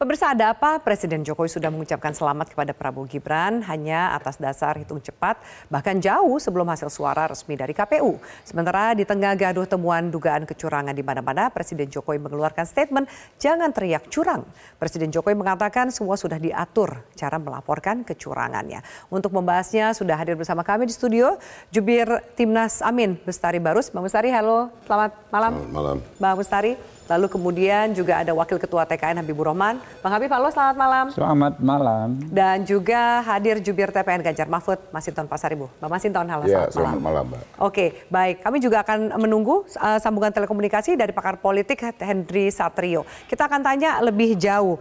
Pemirsa ada apa? Presiden Jokowi sudah mengucapkan selamat kepada Prabowo Gibran hanya atas dasar hitung cepat, bahkan jauh sebelum hasil suara resmi dari KPU. Sementara di tengah gaduh temuan dugaan kecurangan di mana-mana, Presiden Jokowi mengeluarkan statement jangan teriak curang. Presiden Jokowi mengatakan semua sudah diatur cara melaporkan kecurangannya. Untuk membahasnya sudah hadir bersama kami di studio Jubir Timnas Amin Bestari Barus. Bang Bestari, halo, selamat malam. Selamat malam. Bang Bestari. Lalu kemudian juga ada Wakil Ketua TKN Habibur Rahman. Bang Habib, halo selamat malam. Selamat malam. Dan juga hadir jubir TPN Ganjar Mahfud, Masinton Pasaribu. Bang Masinton, halo Ya, selamat, selamat malam, Mbak. Oke, baik. Kami juga akan menunggu uh, sambungan telekomunikasi dari pakar politik Hendri Satrio. Kita akan tanya lebih jauh.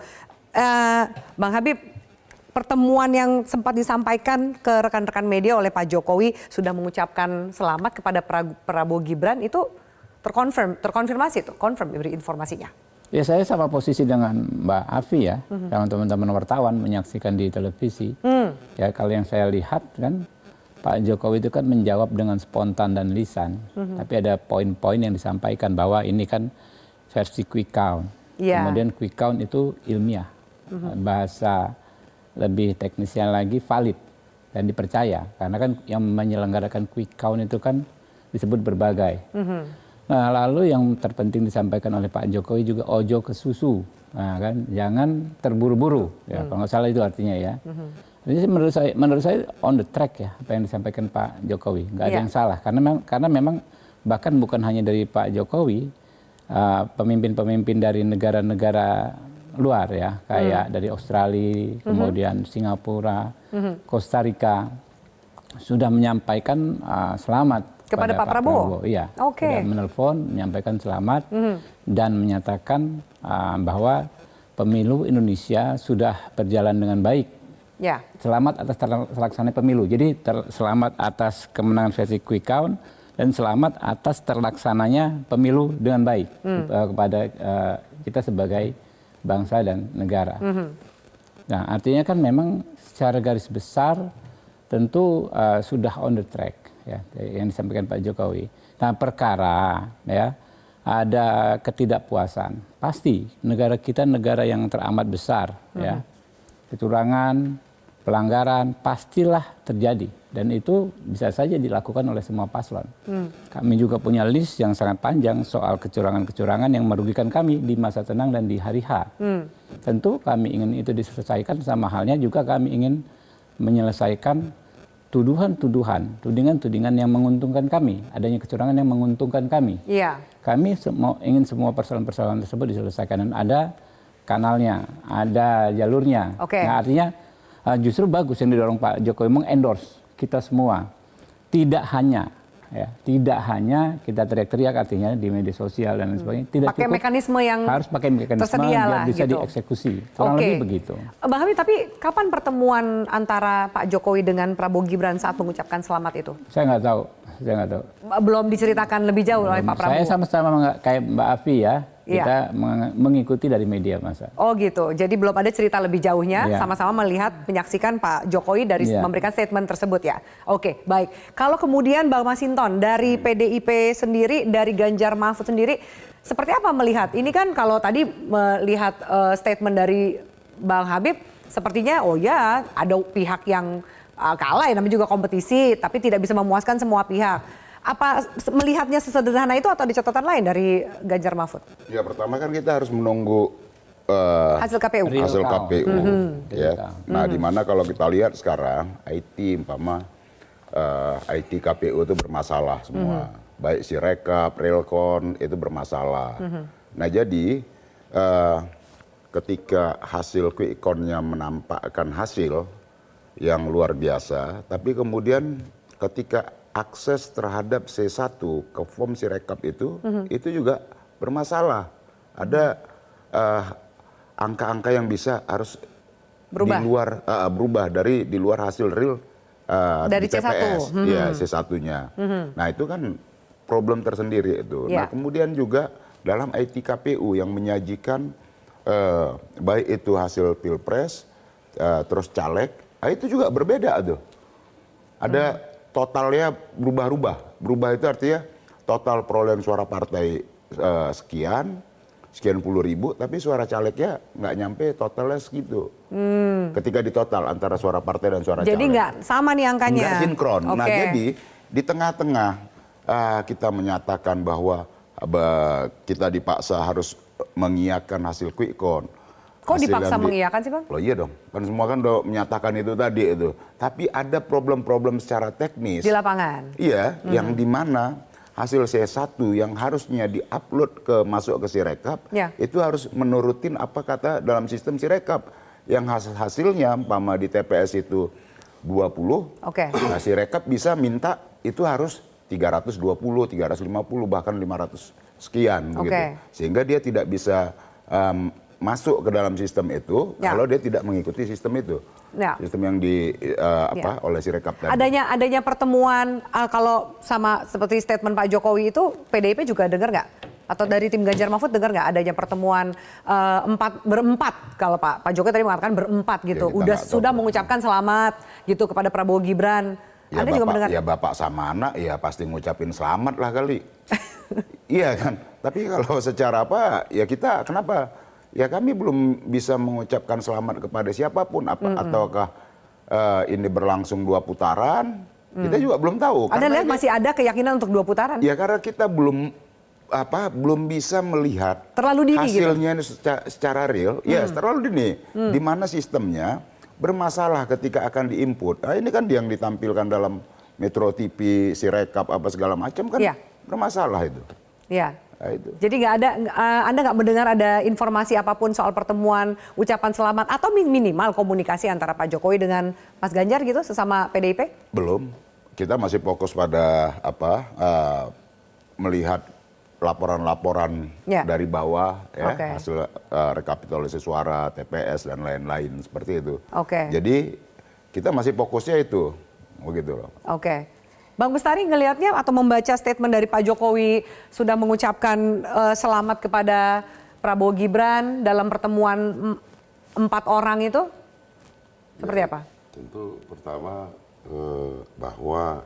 Uh, Bang Habib, pertemuan yang sempat disampaikan ke rekan-rekan media oleh Pak Jokowi sudah mengucapkan selamat kepada Pra- Prabowo Gibran itu terkonfirm, terkonfirmasi tuh, confirm diberi informasinya. Ya saya sama posisi dengan Mbak Afi ya, sama teman-teman wartawan menyaksikan di televisi. Ya kalau yang saya lihat kan Pak Jokowi itu kan menjawab dengan spontan dan lisan, tapi ada poin-poin yang disampaikan bahwa ini kan versi quick count. Iya. Kemudian quick count itu ilmiah, bahasa lebih teknisnya lagi valid dan dipercaya karena kan yang menyelenggarakan quick count itu kan disebut berbagai. Nah, lalu yang terpenting disampaikan oleh Pak Jokowi juga ojo ke susu. Nah, kan jangan terburu-buru ya. Kalau nggak salah itu artinya ya. Jadi menurut saya menurut saya on the track ya apa yang disampaikan Pak Jokowi. nggak ada Iya. yang salah karena memang karena memang bahkan bukan hanya dari Pak Jokowi uh, pemimpin-pemimpin dari negara-negara luar ya kayak dari Australia, kemudian Singapura, Costa Rica sudah menyampaikan uh, selamat Kepada Pak Prabowo? Iya. Oke. Sudah menelpon, menyampaikan selamat dan menyatakan uh, bahwa pemilu Indonesia sudah berjalan dengan baik. Ya, Selamat atas terlaksananya pemilu. Jadi ter- selamat atas kemenangan versi quick count dan selamat atas terlaksananya pemilu dengan baik uh, kepada uh, kita sebagai bangsa dan negara. Nah, artinya kan memang secara garis besar tentu uh, sudah on the track ya yang disampaikan Pak Jokowi. Nah, perkara ya ada ketidakpuasan. Pasti negara kita negara yang teramat besar ya. Kecurangan, pelanggaran pastilah terjadi dan itu bisa saja dilakukan oleh semua paslon. Kami juga punya list yang sangat panjang soal kecurangan-kecurangan yang merugikan kami di masa tenang dan di hari H. Tentu kami ingin itu diselesaikan sama halnya juga kami ingin menyelesaikan tuduhan-tuduhan, tudingan-tudingan yang menguntungkan kami, adanya kecurangan yang menguntungkan kami. iya. Kami semua ingin semua persoalan-persoalan tersebut diselesaikan dan ada kanalnya, ada jalurnya. Oke. Nah, artinya uh, justru bagus yang didorong Pak Jokowi mengendorse kita semua. Tidak hanya ya, tidak hanya kita teriak-teriak artinya di media sosial dan lain sebagainya. Tidak Pakai cukup. mekanisme yang harus pakai mekanisme lah, bisa gitu. dieksekusi. Kurang Oke. lebih begitu. Bang Habib, tapi kapan pertemuan antara Pak Jokowi dengan Prabowo Gibran saat mengucapkan selamat itu? Saya nggak tahu, saya nggak tahu. Belum diceritakan lebih jauh oleh Pak Saya Prabowo. sama-sama menga- kayak Mbak Afi ya, Iya. kita meng- mengikuti dari media masa. Oh gitu, jadi belum ada cerita lebih jauhnya, Iya. sama-sama melihat, menyaksikan Pak Jokowi dari Iya. memberikan statement tersebut ya. Oke, baik. Kalau kemudian Bang Masinton dari PDIP sendiri, dari Ganjar Mahfud sendiri, seperti apa melihat? Ini kan kalau tadi melihat eh, statement dari Bang Habib, sepertinya oh ya ada pihak yang eh, kalah ya, namanya juga kompetisi, tapi tidak bisa memuaskan semua pihak. Apa melihatnya sesederhana itu atau ada catatan lain dari Ganjar Mahfud? Ya pertama kan kita harus menunggu eh, Hasil KPU. Real hasil. KPU. Ya. Real count. Nah, di mana kalau kita lihat sekarang IT umpama eh, IT KPU itu bermasalah semua. Baik si rekap, realcon itu bermasalah. Nah, jadi eh, ketika hasil quick count-nya menampakkan hasil yang luar biasa, tapi kemudian ketika akses terhadap C1 ke form Sirekap itu, itu juga bermasalah. Ada eh, angka-angka yang bisa harus Berubah. di luar eh, berubah dari di luar hasil real eh, Dari di C1. TPS, ya C1-nya. Nah itu kan problem tersendiri itu. Nah Ya. kemudian juga dalam IT KPU yang menyajikan eh, baik itu hasil pilpres, eh, terus caleg, ah, itu juga berbeda tuh. Ada totalnya berubah-ubah. Berubah itu artinya total perolehan suara partai eh, sekian, sekian puluh ribu, tapi suara calegnya nggak nyampe totalnya segitu. Ketika di total antara suara partai dan suara Hmm. Jadi caleg. nggak sama nih angkanya. Nggak sinkron. Nah Oke. jadi di tengah-tengah ah, kita menyatakan bahwa ah, kita dipaksa harus mengiakan hasil quick count. Kok dipaksa di- mengiyakan sih, Bang? Loh iya dong, kan semua kan udah menyatakan itu tadi itu. Tapi ada problem-problem secara teknis. Di lapangan. Iya, yang di mana hasil C1 yang harusnya diupload ke masuk ke Sirekap Ya. itu harus menurutin apa kata dalam sistem Sirekap. Yang hasil hasilnya umpama di TPS itu 20, Oke. nah Sirekap bisa minta itu harus 320, 350 bahkan 500 sekian begitu. Sehingga dia tidak bisa em, masuk ke dalam sistem itu Ya. kalau dia tidak mengikuti sistem itu. Ya. Sistem yang di eh, apa oleh Sirekap tadi. Adanya adanya pertemuan uh, kalau sama seperti statement Pak Jokowi itu PDIP juga dengar nggak? Atau dari tim Ganjar Mahfud dengar nggak adanya pertemuan uh, empat berempat kalau Pak Pak Jokowi tadi mengatakan berempat gitu. Ya, Udah sudah mengucapkan selamat gitu kepada Prabowo Gibran. Ya Anda juga bapak, mendengar? ya bapak sama anak ya pasti ngucapin selamat lah kali. iya kan. Tapi kalau secara apa ya kita kenapa? Ya kami belum bisa mengucapkan selamat kepada siapa pun apa ataukah eh, ini berlangsung dua putaran? Kita juga belum tahu. Mm. Anda lihat ini- masih ada keyakinan untuk dua putaran? Ya karena kita belum apa belum bisa melihat Terlalu dini gitu? hasilnya ini secara, secara real. Ya terlalu dini. Di mana sistemnya bermasalah ketika akan diinput. Nah, ini kan yang ditampilkan dalam Metro TV, Sirekap apa segala macam kan Iya. bermasalah itu. Ya. Nah, itu. Jadi nggak ada, uh, Anda nggak mendengar ada informasi apa pun soal pertemuan, ucapan selamat atau min- minimal komunikasi antara Pak Jokowi dengan Mas Ganjar gitu sesama PDIP? Belum. Kita masih fokus pada apa eh, melihat laporan-laporan Ya. dari bawah ya Oke. hasil eh, rekapitulasi suara, TPS dan lain-lain seperti itu. Oke. Jadi kita masih fokusnya itu begitu loh. Oke. Bang Bestari ngelihatnya atau membaca statement dari Pak Jokowi sudah mengucapkan eh, selamat kepada Prabowo Gibran dalam pertemuan em- empat orang itu seperti apa? Tentu pertama eh, bahwa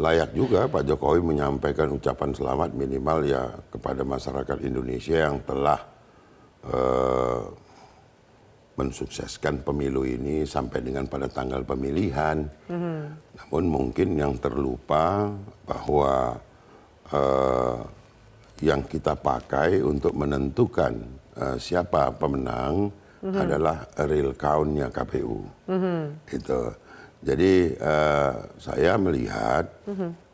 layak juga Pak Jokowi menyampaikan ucapan selamat minimal ya kepada masyarakat Indonesia yang telah eh, mensukseskan pemilu ini sampai dengan pada tanggal pemilihan. Namun mungkin yang terlupa bahwa eh, yang kita pakai untuk menentukan eh, siapa pemenang adalah real count-nya KPU. Itu. Jadi eh, saya melihat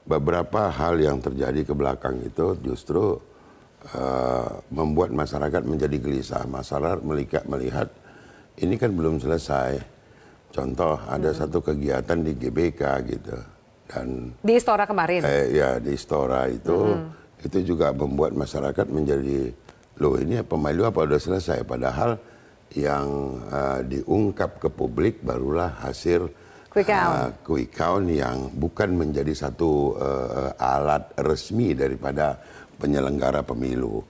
beberapa hal yang terjadi ke belakang itu justru eh, membuat masyarakat menjadi gelisah. Masyarakat melihat ini kan belum selesai. Contoh ada satu kegiatan di GBK gitu dan Di Istora kemarin. eh, ya di Istora itu itu juga membuat masyarakat menjadi loh ini pemilu apa udah selesai padahal yang eh, diungkap ke publik barulah hasil Quick count. eh, quick count yang bukan menjadi satu eh, alat resmi daripada penyelenggara pemilu.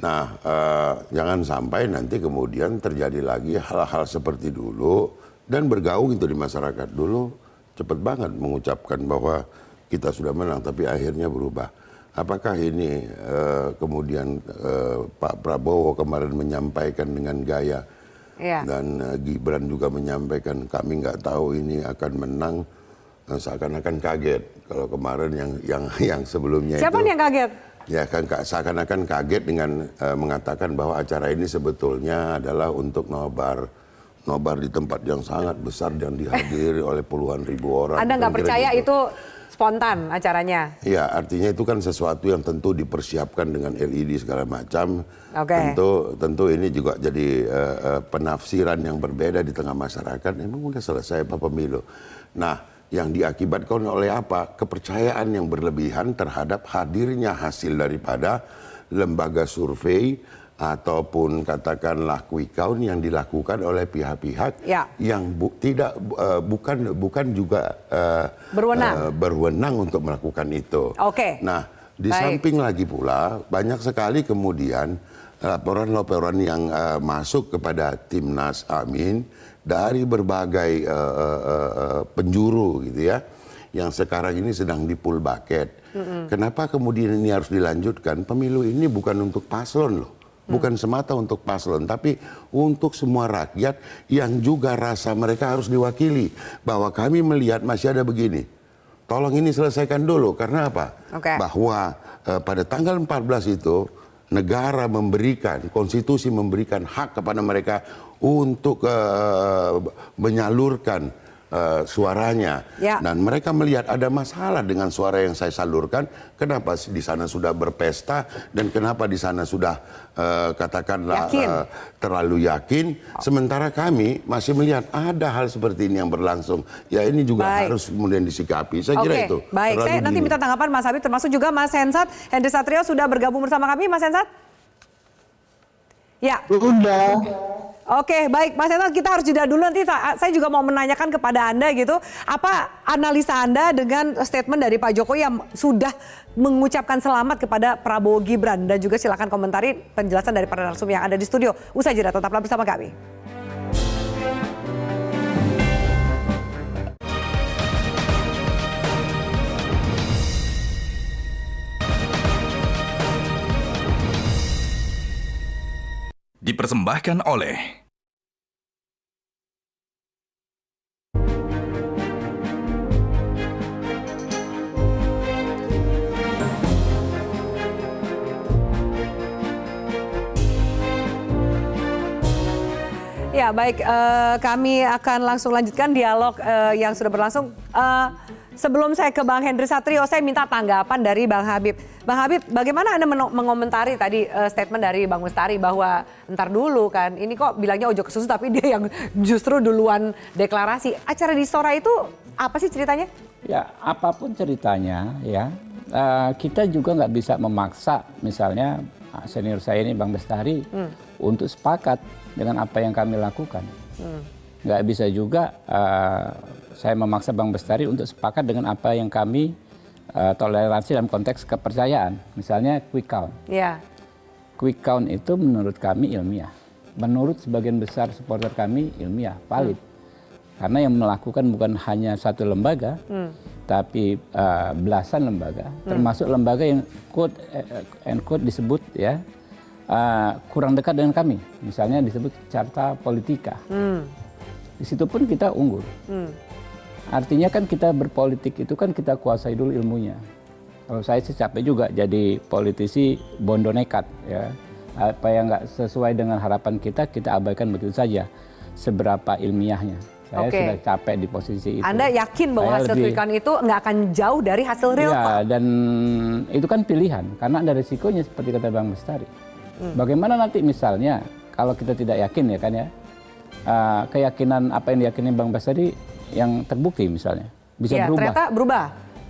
Nah, eh, jangan sampai nanti kemudian terjadi lagi hal-hal seperti dulu dan bergaung itu di masyarakat dulu cepat banget mengucapkan bahwa kita sudah menang, tapi akhirnya berubah. Apakah ini eh, kemudian eh, Pak Prabowo kemarin menyampaikan dengan gaya Iya. dan eh, Gibran juga menyampaikan kami nggak tahu ini akan menang seakan-akan kaget kalau kemarin yang yang yang sebelumnya Siapa itu nih yang kaget? Ya kan ka- seakan-akan kaget dengan eh, mengatakan bahwa acara ini sebetulnya adalah untuk nobar nobar di tempat yang sangat besar dan dihadiri oleh puluhan ribu orang. Anda nggak percaya gitu. itu spontan acaranya? Ya, artinya itu kan sesuatu yang tentu dipersiapkan dengan LED segala macam. Oke. Tentu tentu ini juga jadi eh, eh, penafsiran yang berbeda di tengah masyarakat. Emang udah selesai apa pemilu. Nah, yang diakibatkan oleh apa? Kepercayaan yang berlebihan terhadap hadirnya hasil daripada lembaga survei ataupun katakanlah quick count yang dilakukan oleh pihak-pihak Ya. yang bu- tidak eh, bukan bukan juga eh, Berwenang. eh, berwenang untuk melakukan itu. Oke. Nah, di Baik. samping lagi pula banyak sekali kemudian laporan-laporan yang eh, masuk kepada Timnas Amin dari berbagai eh, eh, eh, penjuru gitu ya, yang sekarang ini sedang di pull bucket. Kenapa kemudian ini harus dilanjutkan? Pemilu ini bukan untuk paslon loh. Bukan semata untuk paslon, tapi untuk semua rakyat yang juga rasa mereka harus diwakili. Bahwa kami melihat masih ada begini. Tolong ini selesaikan dulu, karena apa? Oke. Bahwa eh, pada tanggal 14 itu negara memberikan, konstitusi memberikan hak kepada mereka untuk eh, menyalurkan eh, suaranya. Ya. Dan mereka melihat ada masalah dengan suara yang saya salurkan. Kenapa di sana sudah berpesta dan kenapa di sana sudah eh, katakanlah Yakin. eh, terlalu yakin. Sementara kami masih melihat ada hal seperti ini yang berlangsung. Ya ini juga Baik. harus kemudian disikapi. Saya Oke, kira itu. baik. Terlalu Saya nanti dini. minta tanggapan Mas Habib, termasuk juga Mas Hensat. Hendri Satrio sudah bergabung bersama kami, Mas Hensat? Ya, Udah. Oke, baik Mas Hensat, kita harus jeda dulu. Nanti sa- saya juga mau menanyakan kepada Anda gitu, apa analisa Anda dengan statement dari Pak Jokowi yang sudah mengucapkan selamat kepada Prabowo Gibran dan juga silakan komentari penjelasan dari para narasumber yang ada di studio. Usai jeda, tetaplah bersama kami. Dipersembahkan oleh Ya baik, eh, kami akan langsung lanjutkan dialog eh, yang sudah berlangsung. Eh, sebelum saya ke Bang Hendri Satrio, saya minta tanggapan dari Bang Habib. Bang Habib, bagaimana Anda mengomentari tadi eh, statement dari Bang Mustari bahwa ntar dulu kan, ini kok bilangnya ojo ke susu tapi dia yang justru duluan deklarasi. Acara di Sora itu apa sih ceritanya? Ya, apa pun ceritanya, ya eh, kita juga nggak bisa memaksa, misalnya ah, senior saya ini Bang Bestari untuk sepakat dengan apa yang kami lakukan. Nggak bisa juga eh, saya memaksa Bang Bestari untuk sepakat dengan apa yang kami eh, toleransi dalam konteks kepercayaan, misalnya quick count. Ya, Quick count itu menurut kami ilmiah. Menurut sebagian besar supporter kami ilmiah, valid. Karena yang melakukan bukan hanya satu lembaga, tapi uh, belasan lembaga, termasuk lembaga yang quote eh, and quote disebut ya uh, kurang dekat dengan kami. Misalnya disebut Carta Politika. Di situ pun kita unggul. Artinya kan kita berpolitik itu kan kita kuasai dulu ilmunya. Kalau saya sih capek juga jadi politisi bondo nekat ya. Apa yang nggak sesuai dengan harapan kita kita abaikan begitu saja. Seberapa ilmiahnya. Saya Oke. sudah capek di posisi itu. Anda yakin bahwa Saya hasil lebih- quick itu nggak akan jauh dari hasil real Ya, count? dan itu kan pilihan karena ada risikonya seperti kata Bang Bestari. Hmm. Bagaimana nanti misalnya kalau kita tidak yakin ya kan ya uh, keyakinan apa yang diyakini Bang Bestari yang terbukti misalnya bisa Ya, berubah. ternyata berubah.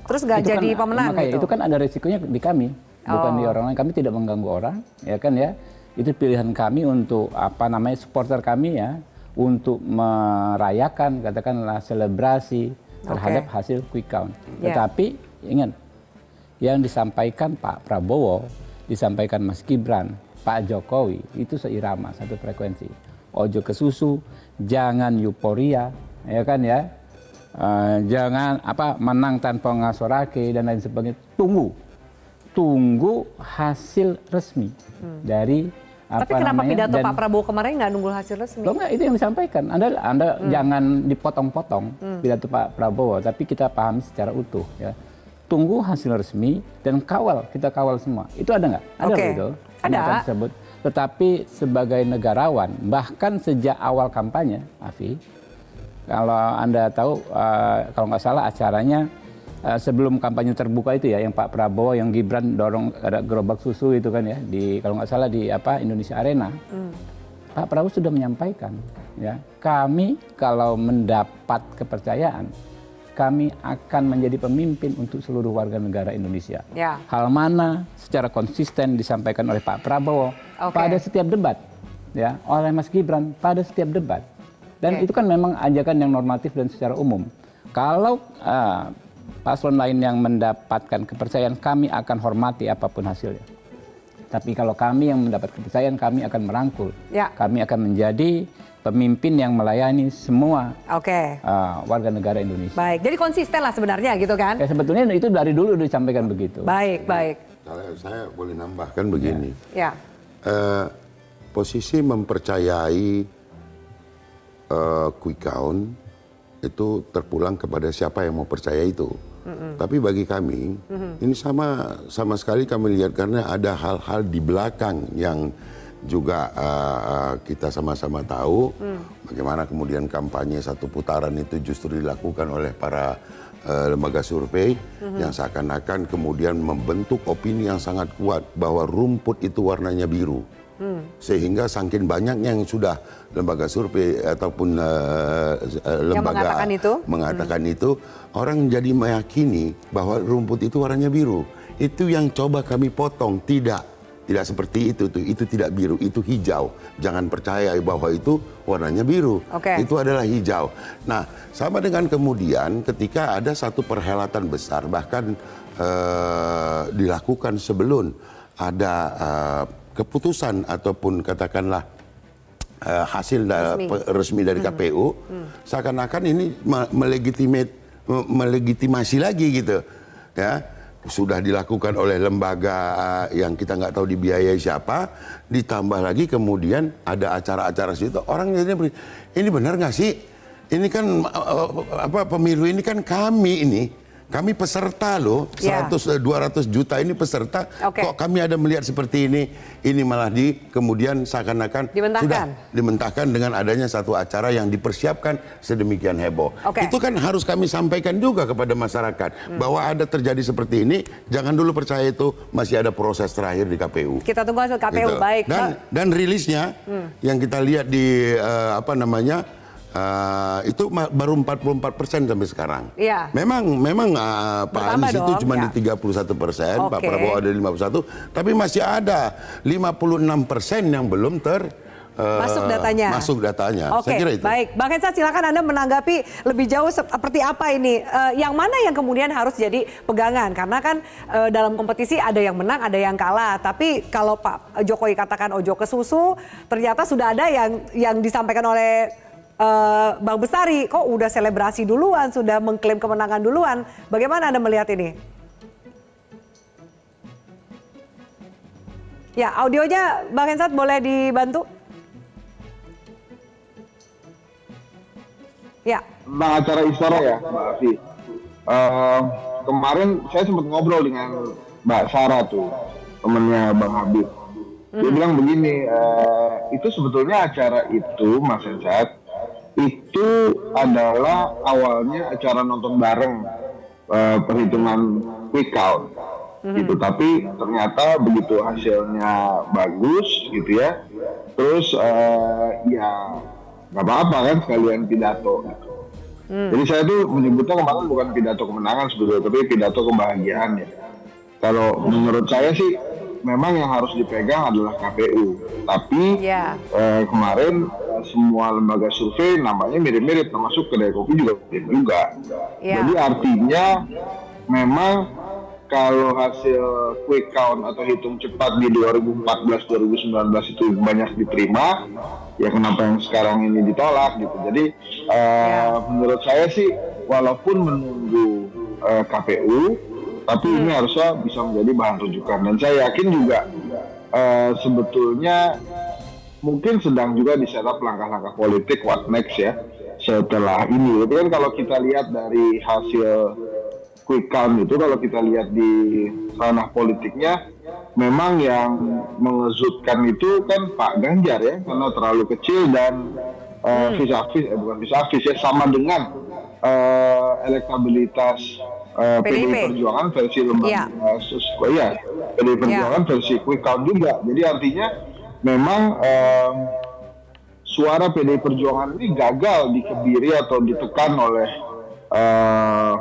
Terus nggak Itu jadi kan- pemenang makanya gitu. Itu kan ada risikonya di kami, bukan Oh. di orang lain. Kami tidak mengganggu orang, ya kan ya. Itu pilihan kami untuk apa namanya supporter kami ya untuk merayakan katakanlah selebrasi terhadap hasil quick count. Ya. Tetapi ingat yang disampaikan Pak Prabowo, disampaikan Mas Gibran, Pak Jokowi itu seirama satu frekuensi. Ojo ke susu, jangan euforia, ya kan ya. Eh, jangan apa menang tanpa ngasorake dan lain sebagainya. Tunggu, tunggu hasil resmi dari apa Hmm. Tapi kenapa namanya, pidato dan- Pak Prabowo kemarin nggak nunggu hasil resmi? Loh enggak, itu yang disampaikan. Anda Anda Hmm. jangan dipotong-potong pidato Pak Prabowo, tapi kita pahami secara utuh ya. Tunggu hasil resmi dan kawal, kita kawal semua. Itu ada nggak? Ada loh itu. Ada. tersebut. Tetapi sebagai negarawan, bahkan sejak awal kampanye, Afi, kalau Anda tahu, eh, kalau nggak salah acaranya eh, sebelum kampanye terbuka itu ya, yang Pak Prabowo, yang Gibran dorong ada gerobak susu itu kan ya, di kalau nggak salah di apa Indonesia Arena. Pak Prabowo sudah menyampaikan, ya kami kalau mendapat kepercayaan, kami akan menjadi pemimpin untuk seluruh warga negara Indonesia. Ya. Hal mana secara konsisten disampaikan oleh Pak Prabowo Oke. pada setiap debat, ya oleh Mas Gibran pada setiap debat. Dan Oke. itu kan memang ajakan yang normatif dan secara umum. Kalau ah, paslon lain yang mendapatkan kepercayaan, kami akan hormati apa pun hasilnya. Tapi kalau kami yang mendapat kepercayaan, kami akan merangkul. Ya. Kami akan menjadi pemimpin yang melayani semua Oke. uh, warga negara Indonesia. Baik. Jadi konsisten lah sebenarnya gitu kan? Ya sebetulnya itu dari dulu udah disampaikan begitu. Baik, baik. Kalau saya boleh nambahkan begini. Ya. Eh, posisi mempercayai eh, quick count itu terpulang kepada siapa yang mau percaya itu. Tapi bagi kami ini sama sama sekali kami lihat karena ada hal-hal di belakang yang juga eh, kita sama-sama tahu bagaimana kemudian kampanye satu putaran itu justru dilakukan oleh para eh, lembaga survei yang seakan-akan kemudian membentuk opini yang sangat kuat bahwa rumput itu warnanya biru. Sehingga saking banyaknya yang sudah lembaga survei ataupun eh, lembaga mengatakan itu? mengatakan itu, orang jadi meyakini bahwa rumput itu warnanya biru. Itu yang coba kami potong, tidak. Tidak seperti itu tuh, itu tidak biru, itu hijau. Jangan percaya bahwa itu warnanya biru. Oke. Itu adalah hijau. Nah, sama dengan kemudian ketika ada satu perhelatan besar bahkan eh, dilakukan sebelum ada eh, keputusan ataupun katakanlah eh, hasil da- Resmi. pe- resmi dari KPU, seakan-akan ini me- melegitimate me- melegitimasi lagi gitu. Ya, sudah dilakukan oleh lembaga eh, yang kita nggak tahu dibiayai siapa, ditambah lagi kemudian ada acara-acara situ orang jadi ini benar nggak sih? Ini kan eh, apa pemilu ini kan kami ini kami peserta loh, Ya. 100 eh, 200 juta ini peserta. Oke. Kok kami ada melihat seperti ini, ini malah di kemudian seakan-akan Dimentahkan. sudah dimentahkan dengan adanya satu acara yang dipersiapkan sedemikian heboh. Oke. Itu kan harus kami sampaikan juga kepada masyarakat bahwa ada terjadi seperti ini, jangan dulu percaya itu masih ada proses terakhir di KPU. Kita tunggu hasil KPU. Gitu. Baik. Dan dan rilisnya yang kita lihat di eh, apa namanya eh, itu baru 44 persen sampai sekarang. Iya. Memang memang eh, Pak Bertambah Anies itu cuma ya. di 31 persen, Pak Oke. Prabowo ada di 51, tapi masih ada 56 persen yang belum ter eh, Masuk datanya. Masuk datanya. Oke, Saya kira itu. baik. Bang Hensa silakan Anda menanggapi lebih jauh seperti apa ini. Eh, yang mana yang kemudian harus jadi pegangan? Karena kan eh, dalam kompetisi ada yang menang, ada yang kalah. Tapi kalau Pak Jokowi katakan ojo ke susu, ternyata sudah ada yang yang disampaikan oleh eh, Bang Bestari. Kok udah selebrasi duluan, sudah mengklaim kemenangan duluan. Bagaimana Anda melihat ini? Ya, audionya Bang Hensat boleh dibantu? Ya, tentang acara Istora ya, Mbak Afi. Eh, kemarin saya sempat ngobrol dengan Mbak Sarah tuh, temennya Bang Habib. Dia bilang begini, eh, itu sebetulnya acara itu, Mas Ensat, itu adalah awalnya acara nonton bareng eh, perhitungan quick count. gitu tapi ternyata begitu hasilnya bagus gitu ya terus eh, ya nggak apa-apa kan sekalian pidato gitu. Jadi saya tuh menyebutnya kemarin bukan pidato kemenangan sebetulnya, tapi pidato kebahagiaan ya. Kalau menurut saya sih memang yang harus dipegang adalah KPU. Tapi Iya. eh, kemarin semua lembaga survei namanya mirip-mirip, termasuk kedai kopi juga mirip juga. Iya. Jadi artinya memang kalau hasil quick count atau hitung cepat di 2014-2019 itu banyak diterima, ya kenapa yang sekarang ini ditolak gitu. Jadi Ya. menurut saya sih walaupun menunggu eh, KPU, tapi ini harusnya bisa menjadi bahan rujukan. Dan saya yakin juga eh, sebetulnya mungkin sedang juga disetup langkah-langkah politik what next ya setelah ini. Itu kan kalau kita lihat dari hasil quick count itu kalau kita lihat di ranah politiknya memang yang mengejutkan itu kan Pak Ganjar ya karena terlalu kecil dan uh, vis-a-vis eh, bukan vis-a-vis ya sama dengan eh, elektabilitas eh, PDI. Perjuangan versi lembaga Iya. eh, sus- oh iya PDI Perjuangan versi quick count juga. Jadi artinya memang em, suara PDI Perjuangan ini gagal dikebiri atau ditekan oleh eh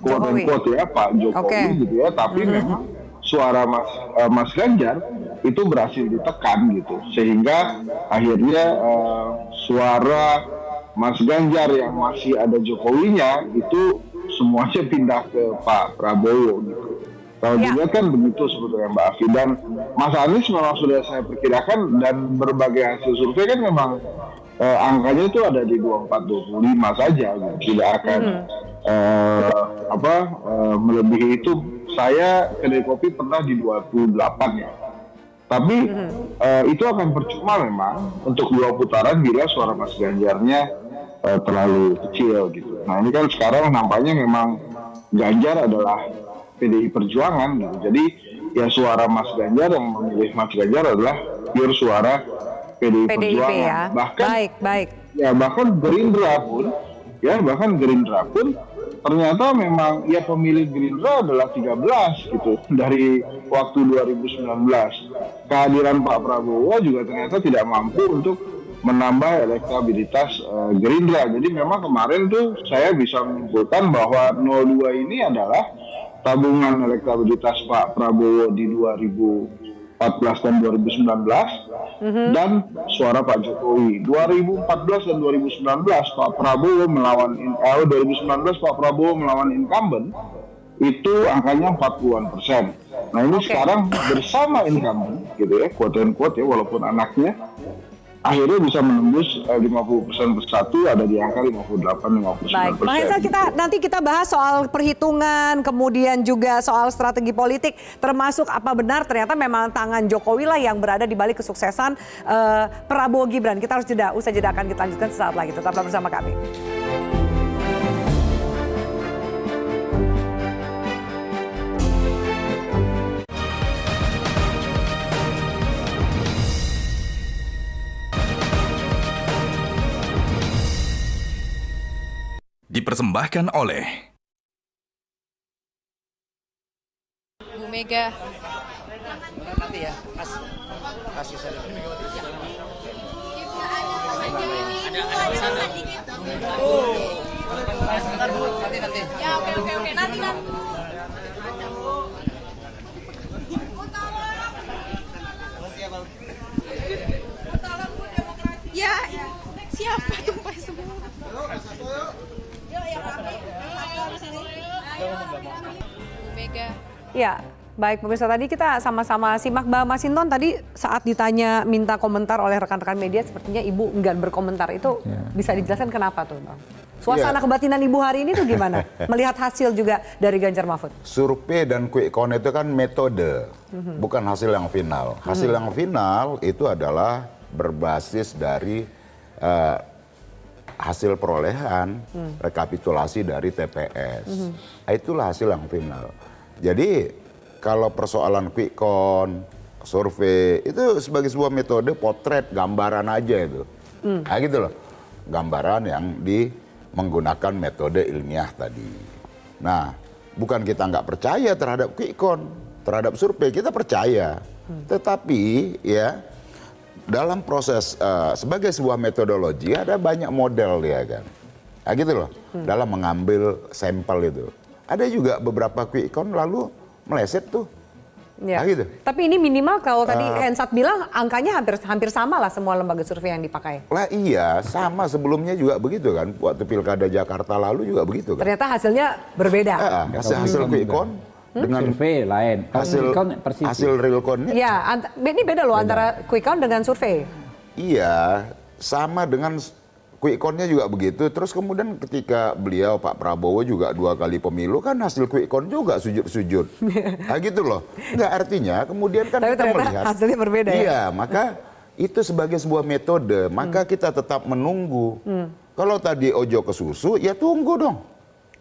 quote ya Pak Jokowi Oke. gitu ya, tapi memang suara Mas eh, Mas Ganjar itu berhasil ditekan gitu, sehingga akhirnya eh, suara Mas Ganjar yang masih ada Jokowinya itu semuanya pindah ke Pak Prabowo gitu. Kalau Ya. dilihat kan begitu sebetulnya Mbak Afi dan Mas Anies memang sudah saya perkirakan dan berbagai hasil survei kan memang eh, angkanya itu ada di 24-25 saja, gitu. tidak akan eh, apa eh, melebihi itu. Saya kedai kopi pernah di 28 ya. Tapi eh, itu akan percuma memang untuk dua putaran bila suara Mas Ganjarnya eh, terlalu kecil gitu. Nah ini kan sekarang nampaknya memang Ganjar adalah PDI Perjuangan gitu. Jadi ya suara Mas Ganjar yang memilih Mas Ganjar adalah pure suara PDI, PDIP Perjuangan. ya. Bahkan Baik, baik. ya bahkan Gerindra pun ya bahkan Gerindra pun ternyata memang ya pemilih Gerindra adalah 13 gitu dari waktu 2019 kehadiran Pak Prabowo juga ternyata tidak mampu untuk menambah elektabilitas eh, Gerindra jadi memang kemarin tuh saya bisa menyimpulkan bahwa 02 ini adalah tabungan elektabilitas Pak Prabowo di 2014 dan 2019 dan suara Pak Jokowi 2014 dan 2019 Pak Prabowo melawan in- eh, 2019 Pak Prabowo melawan incumbent itu angkanya 40-an persen. Nah ini Oke. sekarang bersama incumbent gitu ya, quote and quote ya walaupun anaknya akhirnya bisa menembus eh, 50 persen bersatu ada di angka 58 59 Baik, Bang Hensal kita nanti kita bahas soal perhitungan, kemudian juga soal strategi politik, termasuk apa benar ternyata memang tangan Jokowi lah yang berada di balik kesuksesan eh, Prabowo Gibran. Kita harus jeda, usai jeda akan kita lanjutkan sesaat lagi. Tetaplah bersama kami. Dipersembahkan oleh Bu Mega. Ya oke oke oke nanti nanti. Ya, siapa tuh Pak semua? Ayo. Bu Mega. Ya, baik pemirsa tadi kita sama-sama simak Mbak Masinton tadi saat ditanya minta komentar oleh rekan-rekan media sepertinya Ibu enggan berkomentar itu Ya. bisa dijelaskan kenapa tuh Bang? Suasana Ya. kebatinan Ibu hari ini tuh gimana? Melihat hasil juga dari Ganjar Mahfud. Survei dan quick count itu kan metode, bukan hasil yang final. Hasil yang final itu adalah berbasis dari eh, hasil perolehan rekapitulasi dari TPS. Nah, Itulah hasil yang final. Jadi kalau persoalan quick count, survei itu sebagai sebuah metode potret gambaran aja itu. Nah gitu loh. Gambaran yang di menggunakan metode ilmiah tadi. Nah, bukan kita nggak percaya terhadap quick count, terhadap survei, kita percaya. Tetapi ya dalam proses eh, sebagai sebuah metodologi ada banyak model ya kan. Nah, gitu loh. Dalam mengambil sampel itu. Ada juga beberapa quick count lalu meleset tuh. Ya. Ah, gitu. Tapi ini minimal kalau tadi Hensat bilang angkanya hampir hampir sama lah semua lembaga survei yang dipakai. Lah iya, sama sebelumnya juga begitu kan. Waktu Pilkada Jakarta lalu juga begitu kan. Ternyata hasilnya berbeda. Ah, hasil hasil quick count dengan survei lain. Kalau hasil quick count persisi. hasil real countnya Ya, ant- ini beda loh antara quick count dengan survei. Iya, sama dengan quick count-nya juga begitu. Terus kemudian ketika beliau Pak Prabowo juga dua kali pemilu kan hasil quick count juga sujud-sujud. nah gitu loh. Enggak artinya kemudian kan Tapi kita melihat. hasilnya berbeda ya? Iya, maka itu sebagai sebuah metode. Maka kita tetap menunggu. Kalau tadi ojo ke susu, ya tunggu dong.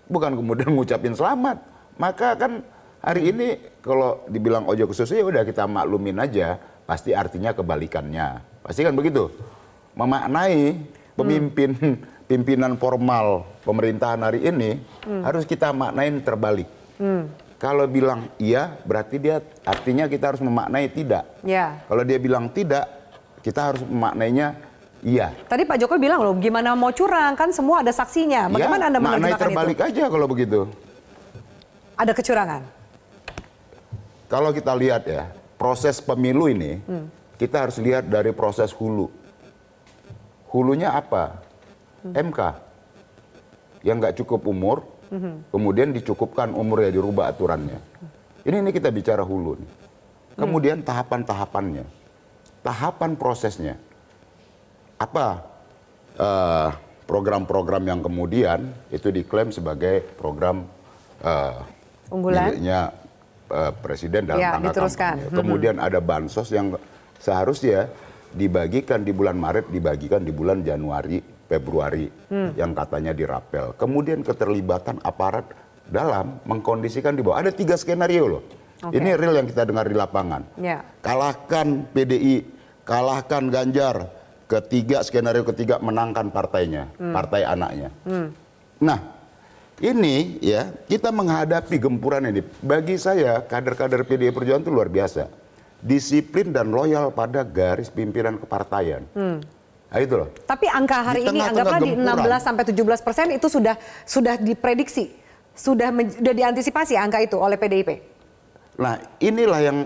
Bukan kemudian ngucapin selamat. Maka kan hari ini kalau dibilang ojo ke susu ya udah kita maklumin aja. Pasti artinya kebalikannya. Pasti kan begitu. Memaknai pemimpin pimpinan formal pemerintahan hari ini harus kita maknain terbalik. Kalau bilang iya, berarti dia artinya kita harus memaknai tidak. Ya. Kalau dia bilang tidak, kita harus memaknainya iya. Tadi Pak Jokowi bilang loh, gimana mau curang kan semua ada saksinya. Bagaimana Ya, Anda maknai menerjemahkan terbalik itu? aja kalau begitu. Ada kecurangan. Kalau kita lihat ya, proses pemilu ini, kita harus lihat dari proses hulu. Hulunya apa? MK. Yang nggak cukup umur, kemudian dicukupkan umurnya, dirubah aturannya. Ini ini kita bicara hulu. nih. Kemudian tahapan-tahapannya. Tahapan prosesnya. Apa? eh, program-program yang kemudian itu diklaim sebagai program eh, Unggulan? miliknya eh, presiden dalam Ya, rangka kampanye. Kemudian ada bansos yang seharusnya dibagikan di bulan Maret, dibagikan di bulan Januari, Februari, Hmm. yang katanya dirapel. Kemudian keterlibatan aparat dalam mengkondisikan di bawah. Ada tiga skenario loh. Oke. Ini real yang kita dengar di lapangan. Ya. Kalahkan PDI, kalahkan Ganjar. Ketiga skenario ketiga menangkan partainya, partai anaknya. Nah, ini ya kita menghadapi gempuran ini. Bagi saya kader-kader PDI Perjuangan itu luar biasa. Disiplin dan loyal pada garis pimpinan kepartaian. Nah, itu loh. Tapi angka hari Di ini tengah-tengah anggaplah di gempuran. 16 sampai 17 persen itu sudah sudah diprediksi, sudah sudah diantisipasi angka itu oleh PDIP. Nah, inilah yang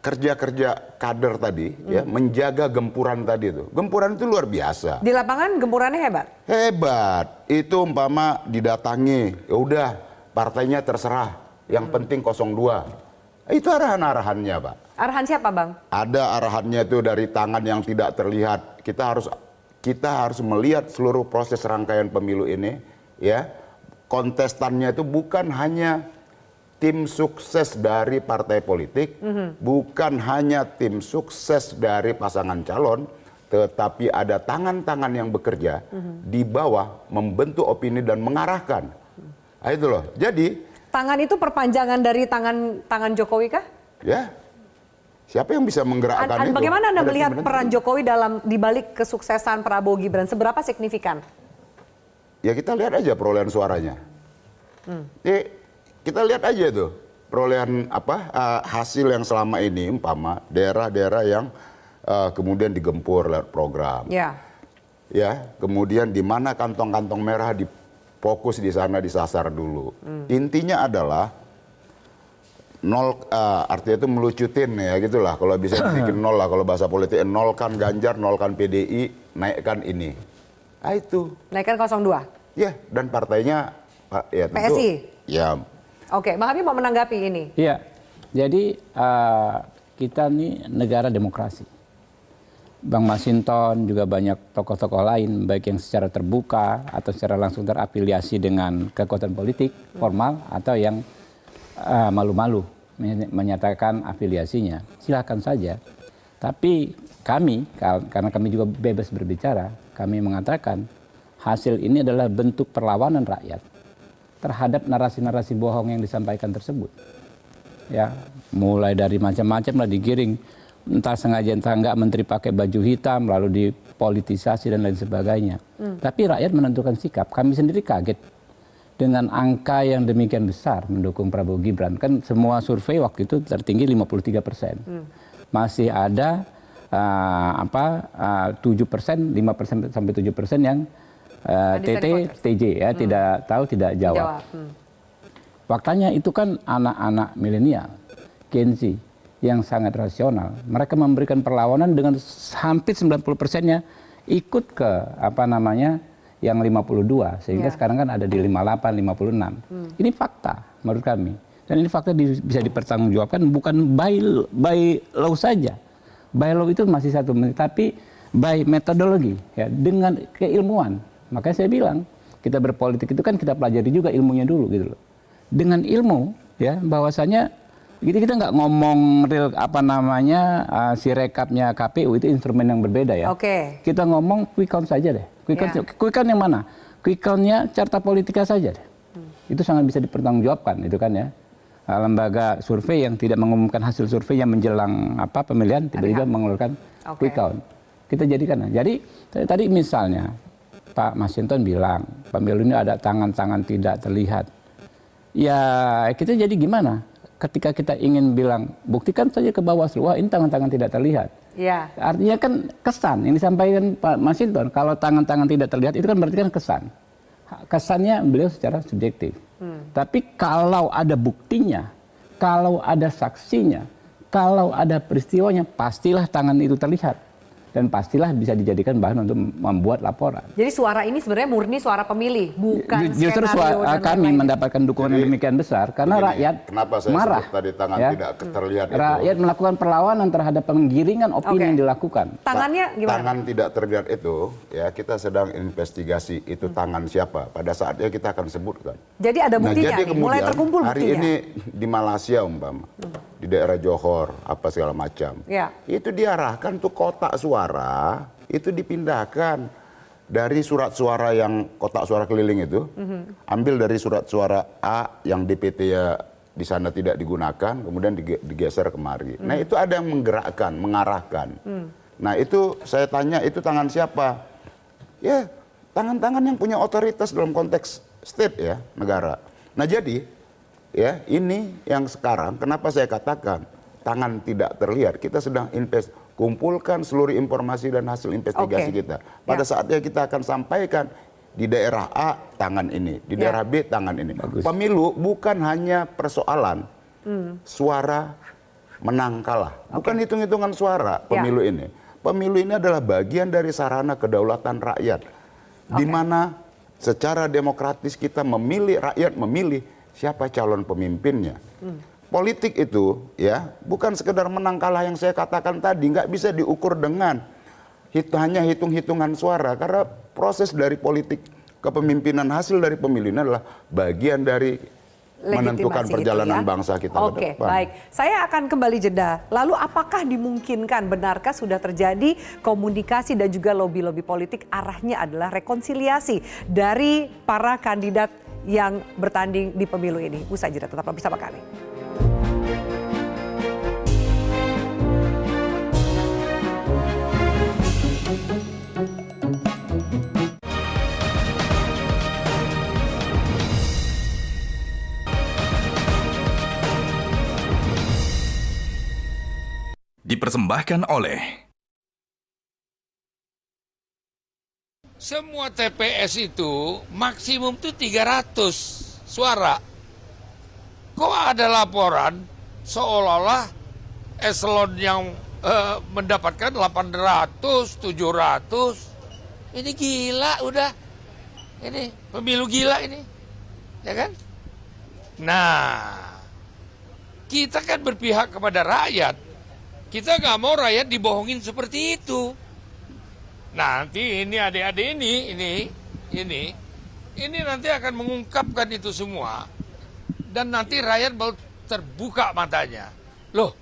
kerja-kerja kader tadi ya menjaga gempuran tadi itu. Gempuran itu luar biasa. Di lapangan gempurannya hebat. Hebat. Itu umpama didatangi, ya udah partainya terserah. Yang penting 02. Itu arahan-arahannya, Pak. Arahan siapa, Bang? Ada arahannya itu dari tangan yang tidak terlihat. Kita harus kita harus melihat seluruh proses rangkaian pemilu ini, ya. Kontestannya itu bukan hanya tim sukses dari partai politik, bukan hanya tim sukses dari pasangan calon, tetapi ada tangan-tangan yang bekerja di bawah membentuk opini dan mengarahkan. Nah, itu loh. Jadi Tangan itu perpanjangan dari tangan tangan Jokowi kah? ya siapa yang bisa An- menggerakkan an- itu? bagaimana Anda Ada melihat peran Jokowi dalam dibalik kesuksesan Prabowo Gibran? Seberapa signifikan? Ya kita lihat aja perolehan suaranya. Eh, kita lihat aja tuh perolehan apa eh, hasil yang selama ini umpama daerah-daerah yang eh, kemudian digempur lewat program. Ya. Ya, kemudian di mana kantong-kantong merah difokus di sana disasar dulu. Intinya adalah nol eh, artinya itu melucutin ya gitulah kalau bisa dibikin nol lah kalau bahasa politik nolkan Ganjar, nolkan PDI, naikkan ini. Ah itu. Naikkan 02. Ya, dan partainya Pak, ya tentu. PSI? Ya, Oke, Bang Habib mau menanggapi ini. Iya, jadi eh, kita nih negara demokrasi. Bang Masinton juga banyak tokoh-tokoh lain, baik yang secara terbuka atau secara langsung terafiliasi dengan kekuatan politik formal atau yang eh, malu-malu menyatakan afiliasinya. Silakan saja. Tapi kami, kar- karena kami juga bebas berbicara, kami mengatakan hasil ini adalah bentuk perlawanan rakyat terhadap narasi-narasi bohong yang disampaikan tersebut. Ya, mulai dari macam-macam lah digiring entah sengaja entah enggak menteri pakai baju hitam lalu dipolitisasi dan lain sebagainya. Tapi rakyat menentukan sikap. Kami sendiri kaget dengan angka yang demikian besar mendukung Prabowo Gibran. Kan semua survei waktu itu tertinggi 53 persen. Masih ada uh, apa uh, 7 persen, 5 persen sampai 7 persen yang uh, TT, voters. TJ ya, tidak tahu, tidak jawab. Jawab. Hmm. Faktanya itu kan anak-anak milenial, Gen Z yang sangat rasional. Mereka memberikan perlawanan dengan hampir 90 persennya ikut ke apa namanya yang 52 sehingga Ya. sekarang kan ada di 58, 56. Ini fakta menurut kami. Dan ini fakta di- bisa dipertanggungjawabkan bukan by by law saja. By law itu masih satu menit, tapi by metodologi ya dengan keilmuan. Makanya saya bilang kita berpolitik itu kan kita pelajari juga ilmunya dulu gitu loh dengan ilmu ya bahwasanya kita kita nggak ngomong real apa namanya uh, si rekapnya KPU itu instrumen yang berbeda ya. Oke. Kita ngomong quick count saja deh. Quick count, Ya. quick count yang mana? Quick countnya carta politika saja deh. Itu sangat bisa dipertanggungjawabkan itu kan ya. Uh, lembaga survei yang tidak mengumumkan hasil survei yang menjelang apa pemilihan tiba-tiba mengeluarkan Oke. quick count. Kita jadikan. Jadi tadi misalnya Pak Masinton bilang pemilu ini ada tangan-tangan tidak terlihat. Ya kita jadi gimana? Ketika kita ingin bilang buktikan saja ke Bawaslu, wah ini tangan-tangan tidak terlihat. Ya. Artinya kan kesan yang disampaikan Pak Masinton kalau tangan-tangan tidak terlihat itu kan berarti kan kesan. Kesannya beliau secara subjektif. Tapi kalau ada buktinya, kalau ada saksinya, kalau ada peristiwanya, pastilah tangan itu terlihat. Dan pastilah bisa dijadikan bahan untuk membuat laporan. Jadi suara ini sebenarnya murni suara pemilih, bukan Ju- Justru suara, dan kami lain-lain. mendapatkan dukungan yang demikian besar karena Begini, rakyat kenapa saya marah. tadi tangan ya. tidak terlihat itu? Rakyat melakukan perlawanan terhadap penggiringan opini Oke. yang dilakukan. Tangannya gimana? Tangan tidak terlihat itu, ya kita sedang investigasi itu tangan siapa. Pada saatnya kita akan sebutkan. Jadi ada buktinya nih, mulai terkumpul hari buktinya. ini di Malaysia umpama, di daerah Johor, apa segala macam. Ya. Itu diarahkan tuh kotak suara, itu dipindahkan dari surat suara yang kotak suara keliling itu, Mhm. ambil dari surat suara A yang DPT ya di sana tidak digunakan, kemudian dige- digeser kemari. Mhm. Nah itu ada yang menggerakkan, mengarahkan. Hmm. Nah itu saya tanya itu tangan siapa? Ya tangan-tangan yang punya otoritas dalam konteks state ya negara. Nah jadi ya ini yang sekarang kenapa saya katakan tangan tidak terlihat kita sedang invest kumpulkan seluruh informasi dan hasil investigasi Oke. kita. Pada Ya. saatnya kita akan sampaikan di daerah A tangan ini, di Ya. daerah B tangan ini. Bagus. Pemilu bukan hanya persoalan Hmm. suara menang kalah, bukan hitung-hitungan suara Ya. pemilu ini. Pemilu ini adalah bagian dari sarana kedaulatan rakyat, di mana secara demokratis kita memilih rakyat memilih siapa calon pemimpinnya. Hmm. Politik itu ya bukan sekedar menang kalah yang saya katakan tadi, nggak bisa diukur dengan hit, hanya hitung-hitungan suara karena proses dari politik kepemimpinan hasil dari pemilu ini adalah bagian dari menentukan perjalanan ya. bangsa kita Oke, ke depan. baik. Saya akan kembali jeda. Lalu apakah dimungkinkan, benarkah sudah terjadi komunikasi dan juga lobby-lobby politik arahnya adalah rekonsiliasi dari para kandidat yang bertanding di pemilu ini? Usai jeda, tetaplah bersama kami. Dipersembahkan oleh Semua TPS itu maksimum tuh 300 suara. Kok ada laporan seolah-olah eselon yang eh, mendapatkan 800, 700. Ini gila udah. Ini pemilu gila ini. Ya kan? Nah, kita kan berpihak kepada rakyat. Kita nggak mau rakyat dibohongin seperti itu. Nanti ini adik-adik ini, ini, ini, ini nanti akan mengungkapkan itu semua. Dan nanti rakyat baru terbuka matanya. Loh,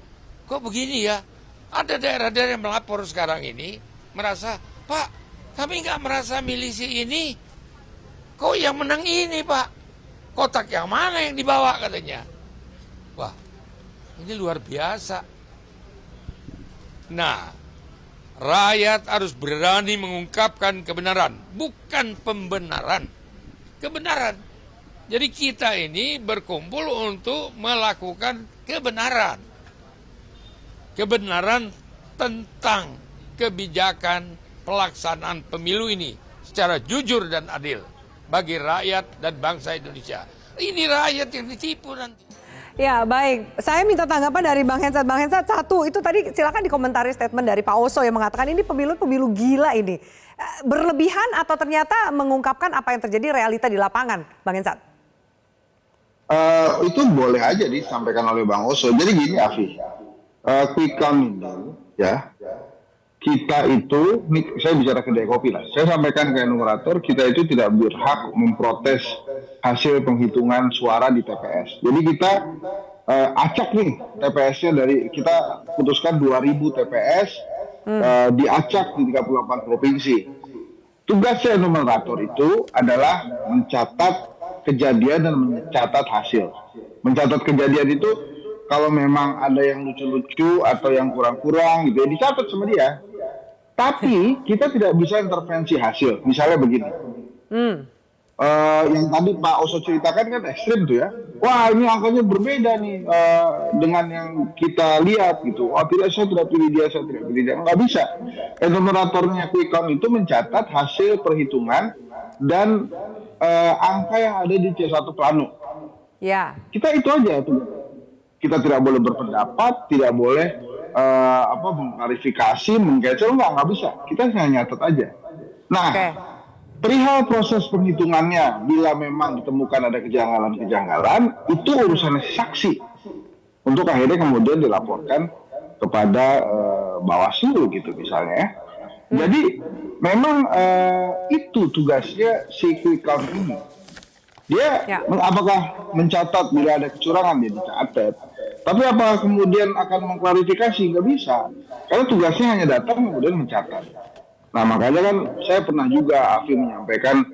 kok begini ya? Ada daerah-daerah yang melapor sekarang ini, merasa, Pak, kami nggak merasa milisi ini. Kok yang menang ini, Pak? Kotak yang mana yang dibawa katanya? Wah, ini luar biasa. Nah, rakyat harus berani mengungkapkan kebenaran, bukan pembenaran. Kebenaran. Jadi kita ini berkumpul untuk melakukan kebenaran. Kebenaran tentang kebijakan pelaksanaan pemilu ini secara jujur dan adil bagi rakyat dan bangsa Indonesia. Ini rakyat yang ditipu nanti. Ya baik, saya minta tanggapan dari Bang Hensat. Bang Hensat satu, itu tadi silakan dikomentari statement dari Pak Oso yang mengatakan ini pemilu-pemilu gila ini. Eh, Berlebihan atau ternyata mengungkapkan apa yang terjadi realita di lapangan, Bang Hensat? Eh, itu boleh aja disampaikan oleh Bang Oso. Jadi gini Afi, Eh, quick count ya kita itu, ini saya bicara kedai kopi lah. Saya sampaikan ke enumerator, kita itu tidak berhak memprotes hasil penghitungan suara di TPS. Jadi kita eh, acak nih TPS-nya dari kita putuskan 2000 TPS eh, diacak di 38 provinsi. Tugasnya enumerator itu adalah mencatat kejadian dan mencatat hasil. Mencatat kejadian itu kalau memang ada yang lucu-lucu atau yang kurang-kurang gitu ya dicatat sama dia. Tapi kita tidak bisa intervensi hasil. Misalnya begini. Eh, yang tadi Pak Oso ceritakan kan ekstrim tuh ya. Wah ini angkanya berbeda nih eh, dengan yang kita lihat gitu. Wah tidak saya tidak pilih dia, saya tidak pilih dia. Nggak bisa. Enumeratornya quick count itu mencatat hasil perhitungan dan eh, angka yang ada di C1 Plano. Ya, Kita itu aja tuh. Kita tidak boleh berpendapat, tidak boleh eh, apa mengklarifikasi, mengcancel nggak nggak bisa. Kita hanya nyatet aja. Nah, Oke. perihal proses penghitungannya, bila memang ditemukan ada kejanggalan-kejanggalan, itu urusan saksi. Untuk akhirnya kemudian dilaporkan kepada eh, Bawaslu gitu misalnya. ya. Jadi memang eh, itu tugasnya si quick count ini. Dia Ya. apakah mencatat bila ada kecurangan dia dicatat. Tapi apakah kemudian akan mengklarifikasi nggak bisa. Karena tugasnya hanya datang kemudian mencatat. Nah makanya kan saya pernah juga Afi menyampaikan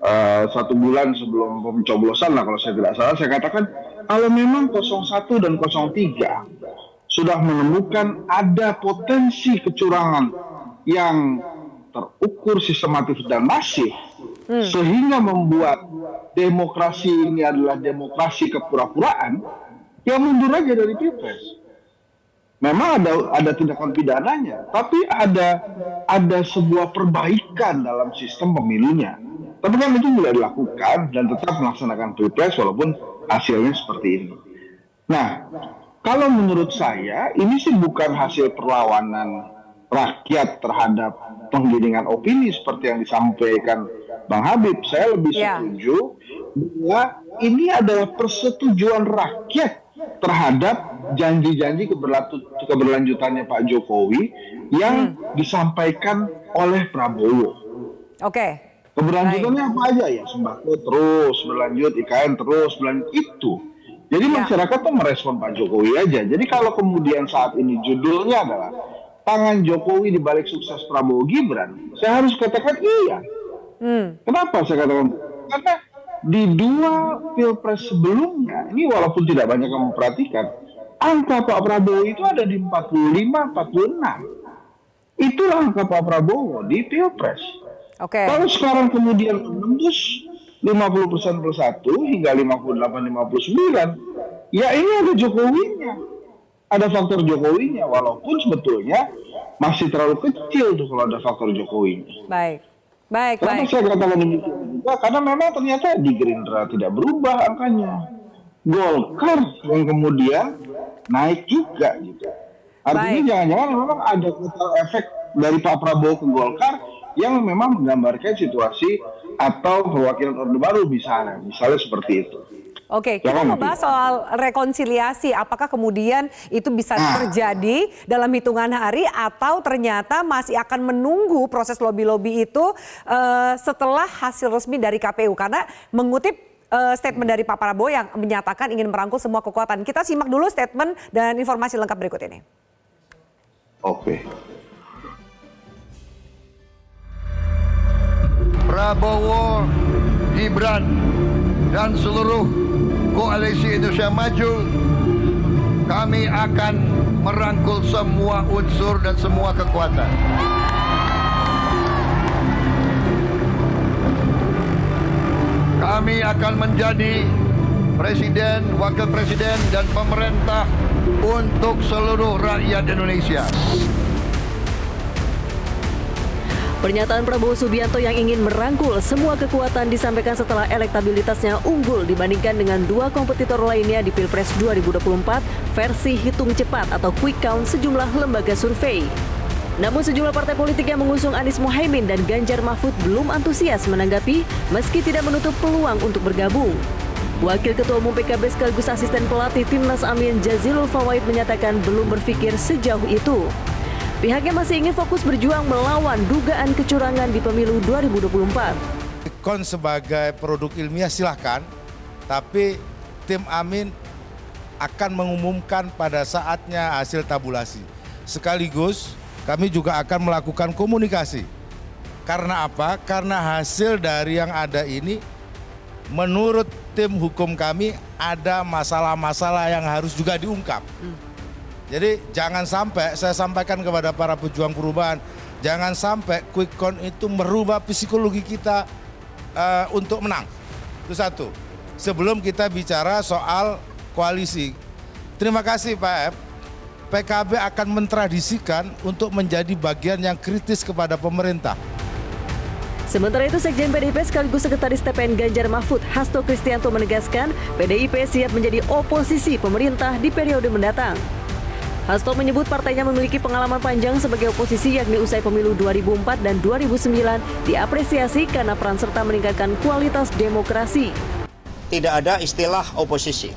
eh, satu bulan sebelum pencoblosan lah kalau saya tidak salah saya katakan kalau memang 01 dan 03 sudah menemukan ada potensi kecurangan yang terukur sistematis dan masif sehingga membuat demokrasi ini adalah demokrasi kepura-puraan ya mundur aja dari pilpres memang ada ada tindakan pidananya, tapi ada ada sebuah perbaikan dalam sistem pemilunya. Tapi kan itu tidak dilakukan dan tetap melaksanakan pilpres walaupun hasilnya seperti ini. Nah, kalau menurut saya ini sih bukan hasil perlawanan rakyat terhadap penggiringan opini seperti yang disampaikan Bang Habib. Saya lebih Ya. setuju bahwa ini adalah persetujuan rakyat terhadap janji-janji keberlanjutannya Pak Jokowi yang disampaikan oleh Prabowo. Oke. Keberlanjutannya apa aja ya? Sembako terus berlanjut, IKN terus berlanjut itu. Jadi Ya. masyarakat tuh merespon Pak Jokowi aja. Jadi kalau kemudian saat ini judulnya adalah tangan Jokowi di balik sukses Prabowo Gibran, saya harus katakan iya. Hmm. Kenapa saya katakan? Karena di dua pilpres sebelumnya, ini walaupun tidak banyak yang memperhatikan, angka Pak Prabowo itu ada di 45-46. Itulah angka Pak Prabowo di pilpres. Oke. Kalau sekarang kemudian menembus 50% plus 1 hingga 58-59, ya ini ada Jokowinya. Ada faktor Jokowinya, walaupun sebetulnya masih terlalu kecil tuh kalau ada faktor Jokowinya. Baik. Baik, Kenapa baik. saya katakan demikian? Karena memang ternyata di Gerindra tidak berubah angkanya. Golkar yang kemudian naik juga gitu. Artinya jangan-jangan memang ada kotel efek dari Pak Prabowo ke Golkar yang memang menggambarkan situasi atau perwakilan Orde Baru misalnya, misalnya seperti itu. Oke, kita Jangan membahas soal rekonsiliasi. Apakah kemudian itu bisa Nah. terjadi dalam hitungan hari atau ternyata masih akan menunggu proses lobby-lobby itu eh, setelah hasil resmi dari KPU? Karena mengutip eh, statement dari Pak Prabowo yang menyatakan ingin merangkul semua kekuatan. Kita simak dulu statement dan informasi lengkap berikut ini. Oke. Prabowo, Gibran, dan seluruh koalisi Indonesia Maju, kami akan merangkul semua unsur dan semua kekuatan. Kami akan menjadi presiden, wakil presiden, dan pemerintah untuk seluruh rakyat Indonesia. Pernyataan Prabowo Subianto yang ingin merangkul semua kekuatan disampaikan setelah elektabilitasnya unggul dibandingkan dengan dua kompetitor lainnya di Pilpres 2024 versi hitung cepat atau quick count sejumlah lembaga survei. Namun sejumlah partai politik yang mengusung Anies Mohaimin dan Ganjar Mahfud belum antusias menanggapi meski tidak menutup peluang untuk bergabung. Wakil Ketua Umum PKB sekaligus asisten pelatih Timnas Amin Jazilul Fawait menyatakan belum berpikir sejauh itu. Pihaknya masih ingin fokus berjuang melawan dugaan kecurangan di pemilu 2024. Kon sebagai produk ilmiah silahkan, tapi tim Amin akan mengumumkan pada saatnya hasil tabulasi. Sekaligus kami juga akan melakukan komunikasi. Karena apa? Karena hasil dari yang ada ini menurut tim hukum kami ada masalah-masalah yang harus juga diungkap. Jadi jangan sampai saya sampaikan kepada para pejuang perubahan, jangan sampai quick count itu merubah psikologi kita eh, untuk menang. Itu satu. Sebelum kita bicara soal koalisi. Terima kasih Pak F. PKB akan mentradisikan untuk menjadi bagian yang kritis kepada pemerintah. Sementara itu Sekjen PDIP sekaligus Sekretaris TPN Ganjar Mahfud Hasto Kristianto menegaskan PDIP siap menjadi oposisi pemerintah di periode mendatang. Hasto menyebut partainya memiliki pengalaman panjang sebagai oposisi yakni usai pemilu 2004 dan 2009 diapresiasi karena peran serta meningkatkan kualitas demokrasi. Tidak ada istilah oposisi.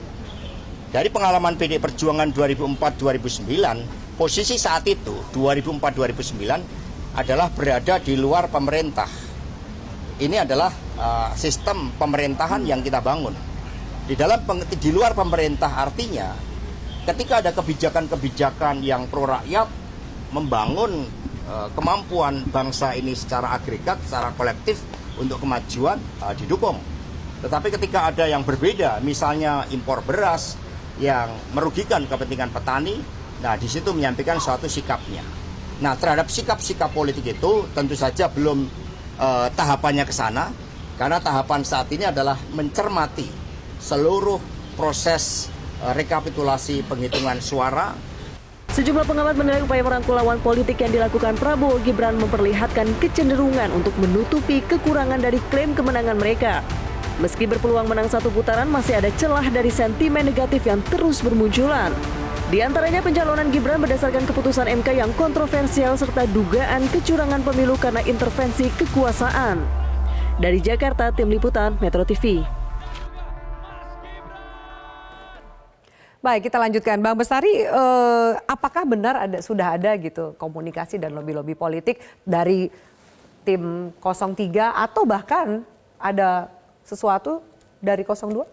Dari pengalaman PD Perjuangan 2004-2009, posisi saat itu 2004-2009 adalah berada di luar pemerintah. Ini adalah uh, sistem pemerintahan yang kita bangun. Di dalam di luar pemerintah artinya ketika ada kebijakan-kebijakan yang pro rakyat membangun uh, kemampuan bangsa ini secara agregat, secara kolektif untuk kemajuan uh, didukung. Tetapi ketika ada yang berbeda, misalnya impor beras yang merugikan kepentingan petani, nah di situ menyampaikan suatu sikapnya. Nah terhadap sikap-sikap politik itu tentu saja belum uh, tahapannya ke sana, karena tahapan saat ini adalah mencermati seluruh proses rekapitulasi penghitungan suara. Sejumlah pengamat menilai upaya merangkul lawan politik yang dilakukan Prabowo Gibran memperlihatkan kecenderungan untuk menutupi kekurangan dari klaim kemenangan mereka. Meski berpeluang menang satu putaran, masih ada celah dari sentimen negatif yang terus bermunculan. Di antaranya pencalonan Gibran berdasarkan keputusan MK yang kontroversial serta dugaan kecurangan pemilu karena intervensi kekuasaan. Dari Jakarta, Tim Liputan, Metro TV. Baik, kita lanjutkan. Bang Bestari, eh, apakah benar ada sudah ada gitu komunikasi dan lobby-lobby politik dari tim 03 atau bahkan ada sesuatu dari 02?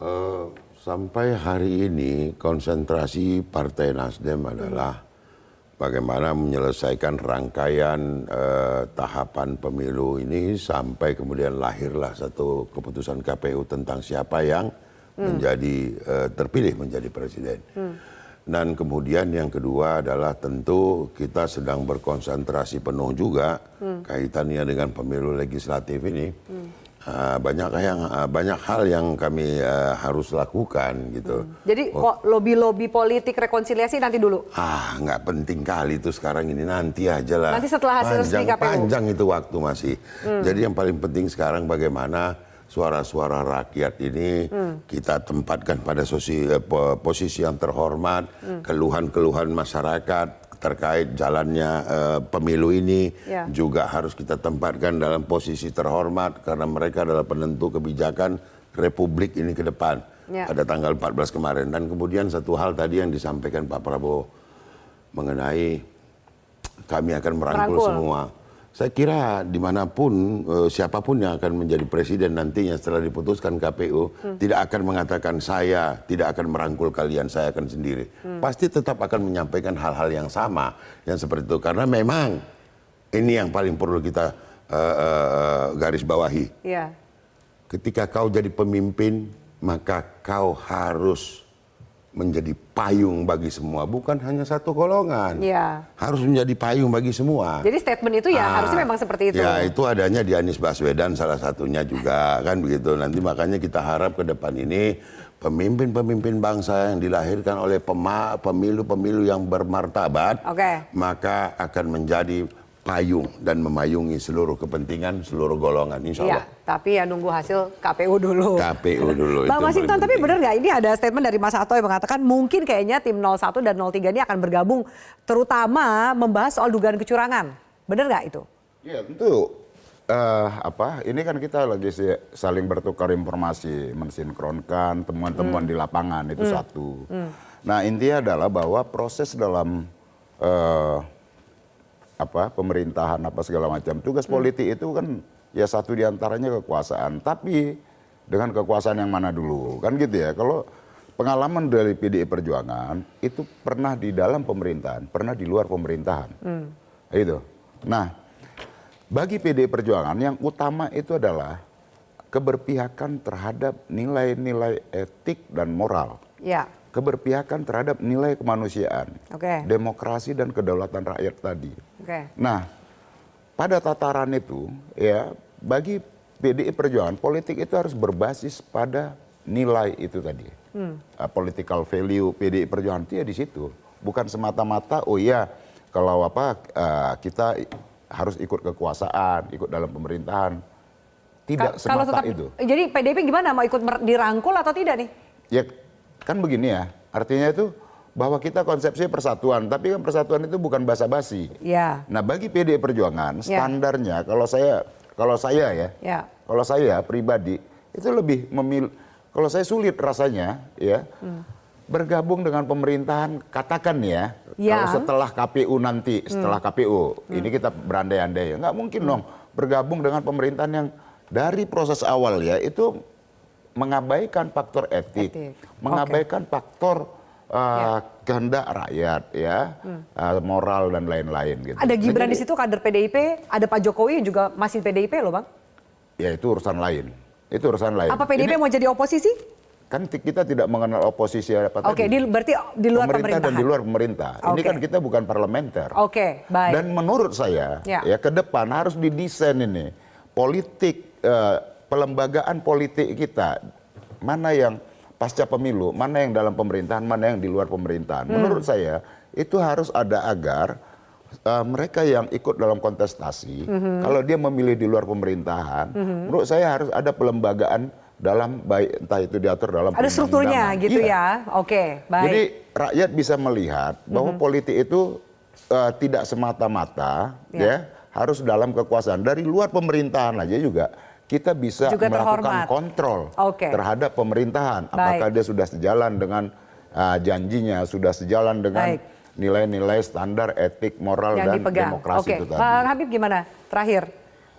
Uh, sampai hari ini konsentrasi Partai Nasdem adalah bagaimana menyelesaikan rangkaian uh, tahapan pemilu ini sampai kemudian lahirlah satu keputusan KPU tentang siapa yang menjadi uh, terpilih menjadi presiden. Hmm. Dan kemudian yang kedua adalah tentu kita sedang berkonsentrasi penuh juga hmm. kaitannya dengan pemilu legislatif ini. Hmm. Uh, banyak yang uh, banyak hal yang kami uh, harus lakukan gitu. Hmm. Jadi oh. lobby-lobby politik rekonsiliasi nanti dulu. Ah, nggak penting kali itu sekarang ini nanti aja lah. Nanti setelah hasil panjang, resmi KPU. Panjang itu waktu masih. Hmm. Jadi yang paling penting sekarang bagaimana suara-suara rakyat ini hmm. kita tempatkan pada posisi, posisi yang terhormat, hmm. keluhan-keluhan masyarakat terkait jalannya uh, pemilu ini yeah. juga harus kita tempatkan dalam posisi terhormat karena mereka adalah penentu kebijakan republik ini ke depan yeah. pada tanggal 14 kemarin dan kemudian satu hal tadi yang disampaikan Pak Prabowo mengenai kami akan merangkul, merangkul. semua saya kira di mana pun uh, siapa pun yang akan menjadi presiden nantinya setelah diputuskan KPU hmm. tidak akan mengatakan saya tidak akan merangkul kalian saya akan sendiri hmm. pasti tetap akan menyampaikan hal-hal yang sama yang seperti itu karena memang ini yang paling perlu kita uh, uh, garis bawahi yeah. ketika kau jadi pemimpin maka kau harus menjadi payung bagi semua, bukan hanya satu golongan. Ya. Harus menjadi payung bagi semua. Jadi statement itu ya ah, harusnya memang seperti itu. Ya, itu adanya di Anies Baswedan salah satunya juga kan begitu. Nanti makanya kita harap ke depan ini pemimpin-pemimpin bangsa yang dilahirkan oleh pemilu-pemilu yang bermartabat, okay. maka akan menjadi payung dan memayungi seluruh kepentingan seluruh golongan insya iya, Allah. Ya, tapi ya nunggu hasil KPU dulu. KPU dulu. Bang Masinton, tapi benar nggak ini ada statement dari Mas Ato yang mengatakan mungkin kayaknya tim 01 dan 03 ini akan bergabung terutama membahas soal dugaan kecurangan. Benar nggak itu? Ya tentu. Uh, apa ini kan kita lagi saling bertukar informasi, mensinkronkan temuan-temuan hmm. di lapangan itu hmm. satu. Hmm. Nah intinya adalah bahwa proses dalam uh, apa pemerintahan apa segala macam. Tugas hmm. politik itu kan ya satu di antaranya kekuasaan. Tapi dengan kekuasaan yang mana dulu kan gitu ya. Kalau pengalaman dari PDI Perjuangan itu pernah di dalam pemerintahan, pernah di luar pemerintahan. Hmm. Itu. Nah, bagi PDI Perjuangan yang utama itu adalah keberpihakan terhadap nilai-nilai etik dan moral. Ya keberpihakan terhadap nilai kemanusiaan, okay. demokrasi dan kedaulatan rakyat tadi. Okay. Nah, pada tataran itu, ya bagi PDI Perjuangan politik itu harus berbasis pada nilai itu tadi, hmm. uh, political value PDI Perjuangan itu ya di situ, bukan semata-mata oh iya kalau apa uh, kita harus ikut kekuasaan, ikut dalam pemerintahan, tidak Ka semata kalau tetap, itu. Jadi PDIP gimana mau ikut dirangkul atau tidak nih? Ya kan begini ya, artinya itu bahwa kita konsepsi persatuan, tapi kan persatuan itu bukan basa-basi. Ya. Nah, bagi PDI Perjuangan Ya. standarnya kalau saya kalau saya ya, Ya. kalau saya pribadi itu lebih memilih kalau saya sulit rasanya ya Hmm. bergabung dengan pemerintahan katakan ya Yang? kalau setelah KPU nanti setelah Hmm. KPU ini kita berandai-andai ya nggak mungkin dong bergabung dengan pemerintahan yang dari proses awal ya itu mengabaikan faktor etik, Etik. mengabaikan faktor uh, kehendak rakyat ya Hmm. uh, moral dan lain-lain gitu. Ada Nah, Gibran jadi- di situ kader PDIP, ada Pak Jokowi juga masih PDIP loh bang. ya itu urusan lain itu urusan lain. Apa PDIP Ini mau jadi oposisi? kan kita tidak mengenal oposisi apa Oke, di, berarti di luar pemerintah dan di luar pemerintah. Ini Oke. kan kita bukan parlementer. Oke, baik. Dan menurut saya Ya. ya, ke depan harus didesain ini politik eh, pelembagaan politik kita mana yang pasca pemilu, mana yang dalam pemerintahan, mana yang di luar pemerintahan. Hmm. Menurut saya itu harus ada agar eh, mereka yang ikut dalam kontestasi, Mhm. kalau dia memilih di luar pemerintahan, Mhm. menurut saya harus ada pelembagaan dalam baik entah itu diatur dalam Ada strukturnya gitu Iya. ya. Oke, baik. Jadi rakyat bisa melihat bahwa Mhm. politik itu eh, tidak semata-mata Ya. ya. harus dalam kekuasaan. Dari luar pemerintahan aja juga kita bisa Juga melakukan terhormat. kontrol Oke. terhadap pemerintahan. Baik. Apakah dia sudah sejalan dengan eh, janjinya, sudah sejalan dengan Baik. nilai-nilai standar etik, moral yang dan dipegang. demokrasi Oke, itu tadi. Bang Habib gimana? Terakhir.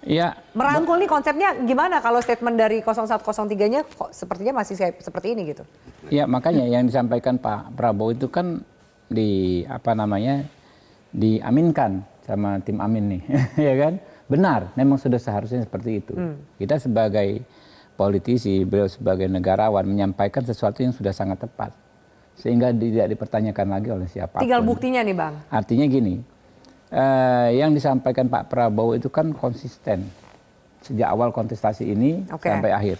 Ya, Merangkul nih konsepnya gimana kalau statement dari 0103-nya kok sepertinya masih seperti ini gitu. Ya makanya yang disampaikan Pak Prabowo itu kan di apa namanya diaminkan sama tim Amin nih, ya kan? Benar, memang sudah seharusnya seperti itu. Hmm. Kita sebagai politisi, beliau sebagai negarawan menyampaikan sesuatu yang sudah sangat tepat, sehingga tidak dipertanyakan lagi oleh siapa pun. Tinggal buktinya nih Bang. Artinya gini, eh, yang disampaikan Pak Prabowo itu kan konsisten sejak awal kontestasi ini Oke. sampai akhir.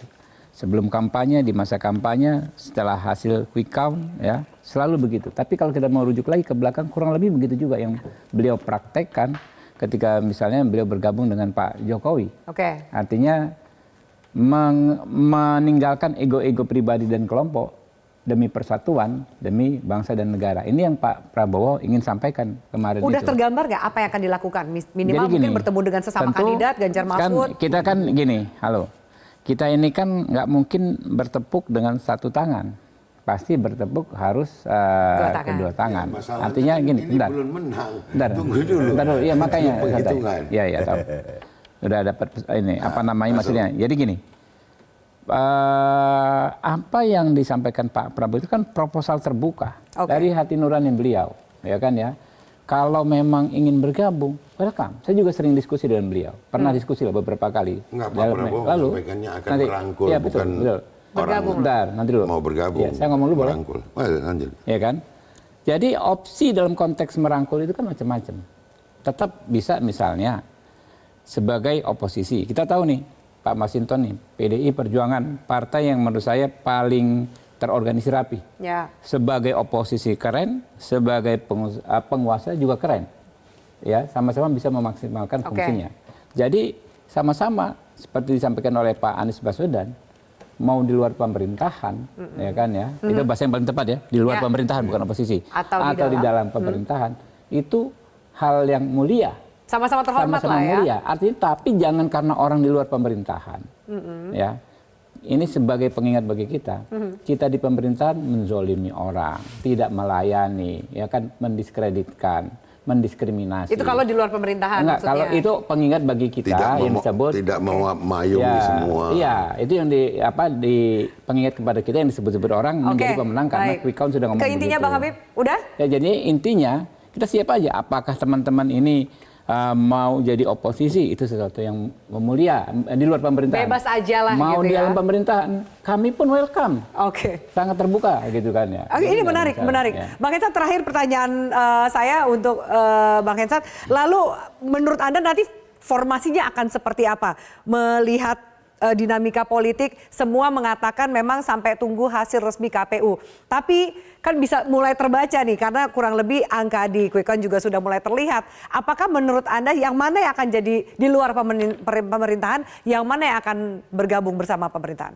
Sebelum kampanye, di masa kampanye, setelah hasil quick count, ya selalu begitu. Tapi kalau kita mau rujuk lagi ke belakang, kurang lebih begitu juga yang beliau praktekkan ketika misalnya beliau bergabung dengan Pak Jokowi. Oke. Artinya meng- meninggalkan ego-ego pribadi dan kelompok demi persatuan, demi bangsa dan negara. Ini yang Pak Prabowo ingin sampaikan kemarin Udah itu. tergambar nggak apa yang akan dilakukan? Minimal Jadi mungkin gini, bertemu dengan sesama tentu kandidat Ganjar kan Mahfud. kita kan gini, halo. Kita ini kan nggak mungkin bertepuk dengan satu tangan. Pasti bertepuk harus eh, Dua tangan. kedua tangan. Ya, Artinya gini, ini bentar. belum menang. Bentar. Tunggu dulu. Bentar dulu. Iya makanya. Penghitungan. Iya, iya tahu. Udah dapat ini apa namanya masuk. maksudnya. Jadi gini. eh, apa yang disampaikan Pak Prabowo itu kan proposal terbuka Oke. dari hati nurani beliau, ya kan ya. Kalau memang ingin bergabung, welcome. Saya juga sering diskusi dengan beliau. Pernah Hmm. diskusi lah beberapa kali. Enggak, Pak Prabowo lalu akan nanti- merangkul, iya, betul, bukan betul. Orang Bergabung. Bentar, nanti dulu. mau bergabung. Iya, saya ngomong dulu boleh? Merangkul. Oh, lanjut. Ya kan? Jadi opsi dalam konteks merangkul itu kan macam-macam. Tetap bisa misalnya sebagai oposisi. Kita tahu nih, Pak Masinton nih, PDI Perjuangan, partai yang menurut saya paling terorganisir rapi. Ya. Sebagai oposisi keren, sebagai eh, penguasa juga keren. Ya, sama-sama bisa memaksimalkan Oke. fungsinya. Jadi sama-sama seperti disampaikan oleh Pak Anies Baswedan, mau di luar pemerintahan, ya kan ya, itu Mhm. bahasa yang paling tepat ya, di luar Ya. pemerintahan bukan oposisi, Atau di di dalam. dalam pemerintahan, itu hal yang mulia, Sama-sama terhormat sama-sama lah ya. mulia. Artinya tapi jangan karena orang di luar pemerintahan, Mm-mm. ya. Ini sebagai pengingat bagi kita, kita di pemerintahan menzolimi orang, tidak melayani, ya kan, mendiskreditkan, mendiskriminasi. Itu kalau di luar pemerintahan Enggak, maksudnya. kalau itu pengingat bagi kita Tidak yang mau- disebut tidak mau mayungi Ya, semua. Iya, itu yang di apa di pengingat kepada kita yang disebut-sebut orang Oke, menjadi pemenang karena baik. quick count sudah ngomong Ke intinya begitu. Bang Habib, udah? Ya jadi intinya kita siap aja apakah teman-teman ini uh, mau jadi oposisi itu sesuatu yang memulia eh, di luar pemerintahan. Bebas aja lah Mau gitu di ya. dalam pemerintahan, kami pun welcome. Oke. Sangat terbuka gitu kan ya. Oke, ini menarik, masalah, menarik. ya. Bang Hensat, terakhir pertanyaan eh, saya untuk eh, Bang Hensat. Lalu menurut Anda nanti formasinya akan seperti apa? Melihat eh, dinamika politik, semua mengatakan memang sampai tunggu hasil resmi KPU. Tapi kan bisa mulai terbaca nih, karena kurang lebih angka di Quick Count juga sudah mulai terlihat. Apakah menurut Anda yang mana yang akan jadi di luar pemerin- pemerintahan, yang mana yang akan bergabung bersama pemerintahan?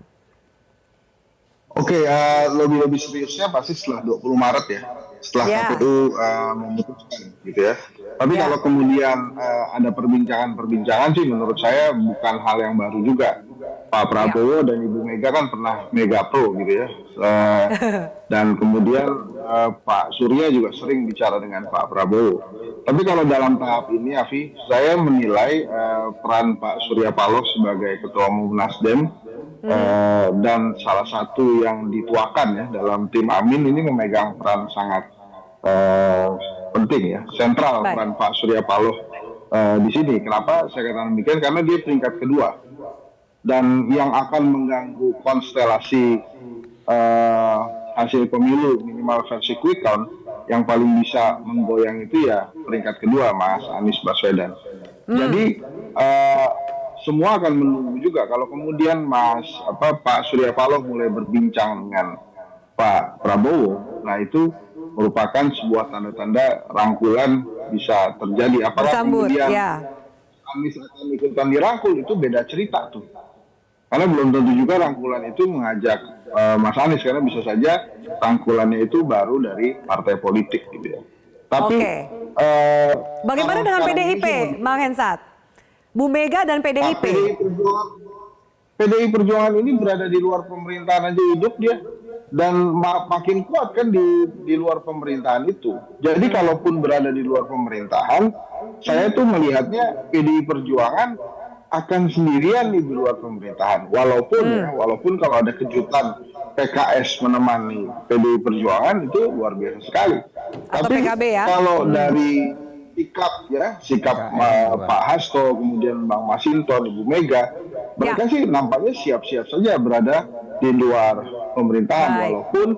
Oke, uh, lebih-lebih seriusnya pasti setelah 20 Maret ya, setelah Ya. KPU uh, memutuskan gitu ya. Tapi Ya. kalau kemudian uh, ada perbincangan-perbincangan sih menurut saya bukan hal yang baru juga. Pak Prabowo dan Ibu Mega kan pernah mega pro gitu ya. Uh, dan kemudian uh, Pak Surya juga sering bicara dengan Pak Prabowo. Tapi kalau dalam tahap ini, Afi, saya menilai uh, peran Pak Surya Paloh sebagai Ketua Umum Nasdem uh, dan salah satu yang dituakan ya dalam tim Amin ini memegang peran sangat uh, penting ya, sentral Baik. peran Pak Surya Paloh uh, di sini. Kenapa saya katakan demikian? Karena dia peringkat kedua dan yang akan mengganggu konstelasi eh, hasil pemilu minimal versi quick count yang paling bisa menggoyang itu ya peringkat kedua Mas Anies Baswedan. Jadi eh, semua akan menunggu juga kalau kemudian Mas apa Pak Surya Paloh mulai berbincang dengan Pak Prabowo, nah itu merupakan sebuah tanda-tanda rangkulan bisa terjadi. Apakah Bersambut, kemudian ya. Anies akan ikutan dirangkul itu beda cerita tuh. Karena belum tentu juga rangkulan itu mengajak eh, Mas Anies karena bisa saja rangkulannya itu baru dari partai politik gitu ya. Tapi Oke. eh, Bagaimana dengan PDIP, Bang Hensat? Bu Mega dan PDIP. PDI Perjuangan, PDI Perjuangan ini berada di luar pemerintahan aja hidup dia dan ma- makin kuat kan di di luar pemerintahan itu. Jadi kalaupun berada di luar pemerintahan, saya tuh melihatnya PDI Perjuangan akan sendirian di luar pemerintahan. Walaupun ya, walaupun kalau ada kejutan PKS menemani PDI Perjuangan itu luar biasa sekali. Atau Tapi PKB ya. kalau Hmm. dari sikap ya, sikap uh, Pak Hasto, kemudian Bang Masinton, Ibu Mega, mereka Ya. sih nampaknya siap-siap saja berada di luar pemerintahan Baik. walaupun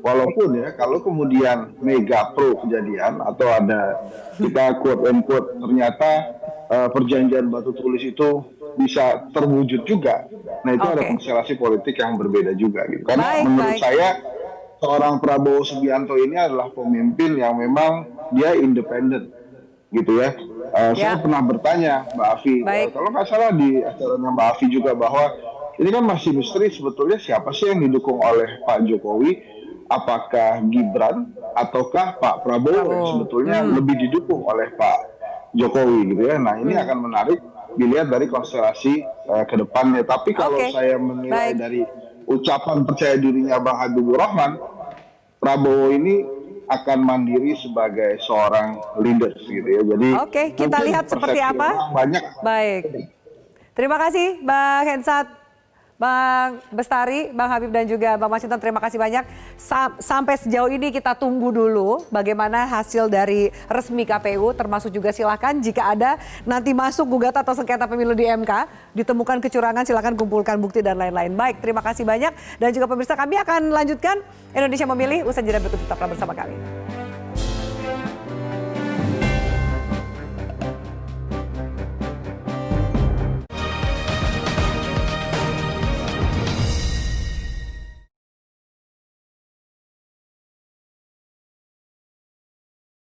walaupun ya kalau kemudian Mega pro kejadian atau ada kita quote and quote ternyata uh, perjanjian batu tulis itu bisa terwujud juga. Nah itu ada Oke. konstelasi politik yang berbeda juga gitu. Karena Baik, menurut baik. saya seorang Prabowo Subianto ini adalah pemimpin yang memang dia independen gitu ya. Saya Ya. pernah bertanya Mbak Afi, Baik. eh, kalau nggak salah di acaranya Mbak Afi juga bahwa ini kan masih misteri sebetulnya siapa sih yang didukung oleh Pak Jokowi, apakah Gibran ataukah Pak Prabowo, yang Prabowo. sebetulnya Hmm. lebih didukung oleh Pak Jokowi gitu ya. Nah ini Hmm. akan menarik dilihat dari konstelasi eh, ke depannya. Tapi kalau Oke. saya menilai Baik. dari ucapan percaya dirinya Bang Habibur Rahman, Prabowo ini akan mandiri sebagai seorang leader gitu ya. Jadi Oke, kita mungkin lihat seperti apa. Banyak Baik. Terima kasih Bang Hensat, Bang Bestari, Bang Habib dan juga Bang Masinton. Terima kasih banyak. Sa- sampai sejauh ini kita tunggu dulu bagaimana hasil dari resmi KPU termasuk juga silakan jika ada nanti masuk gugatan atau sengketa pemilu di MK ditemukan kecurangan silakan kumpulkan bukti dan lain-lain. Baik, terima kasih banyak dan juga pemirsa kami akan lanjutkan Indonesia memilih usaha jeda berikut tetaplah bersama kami.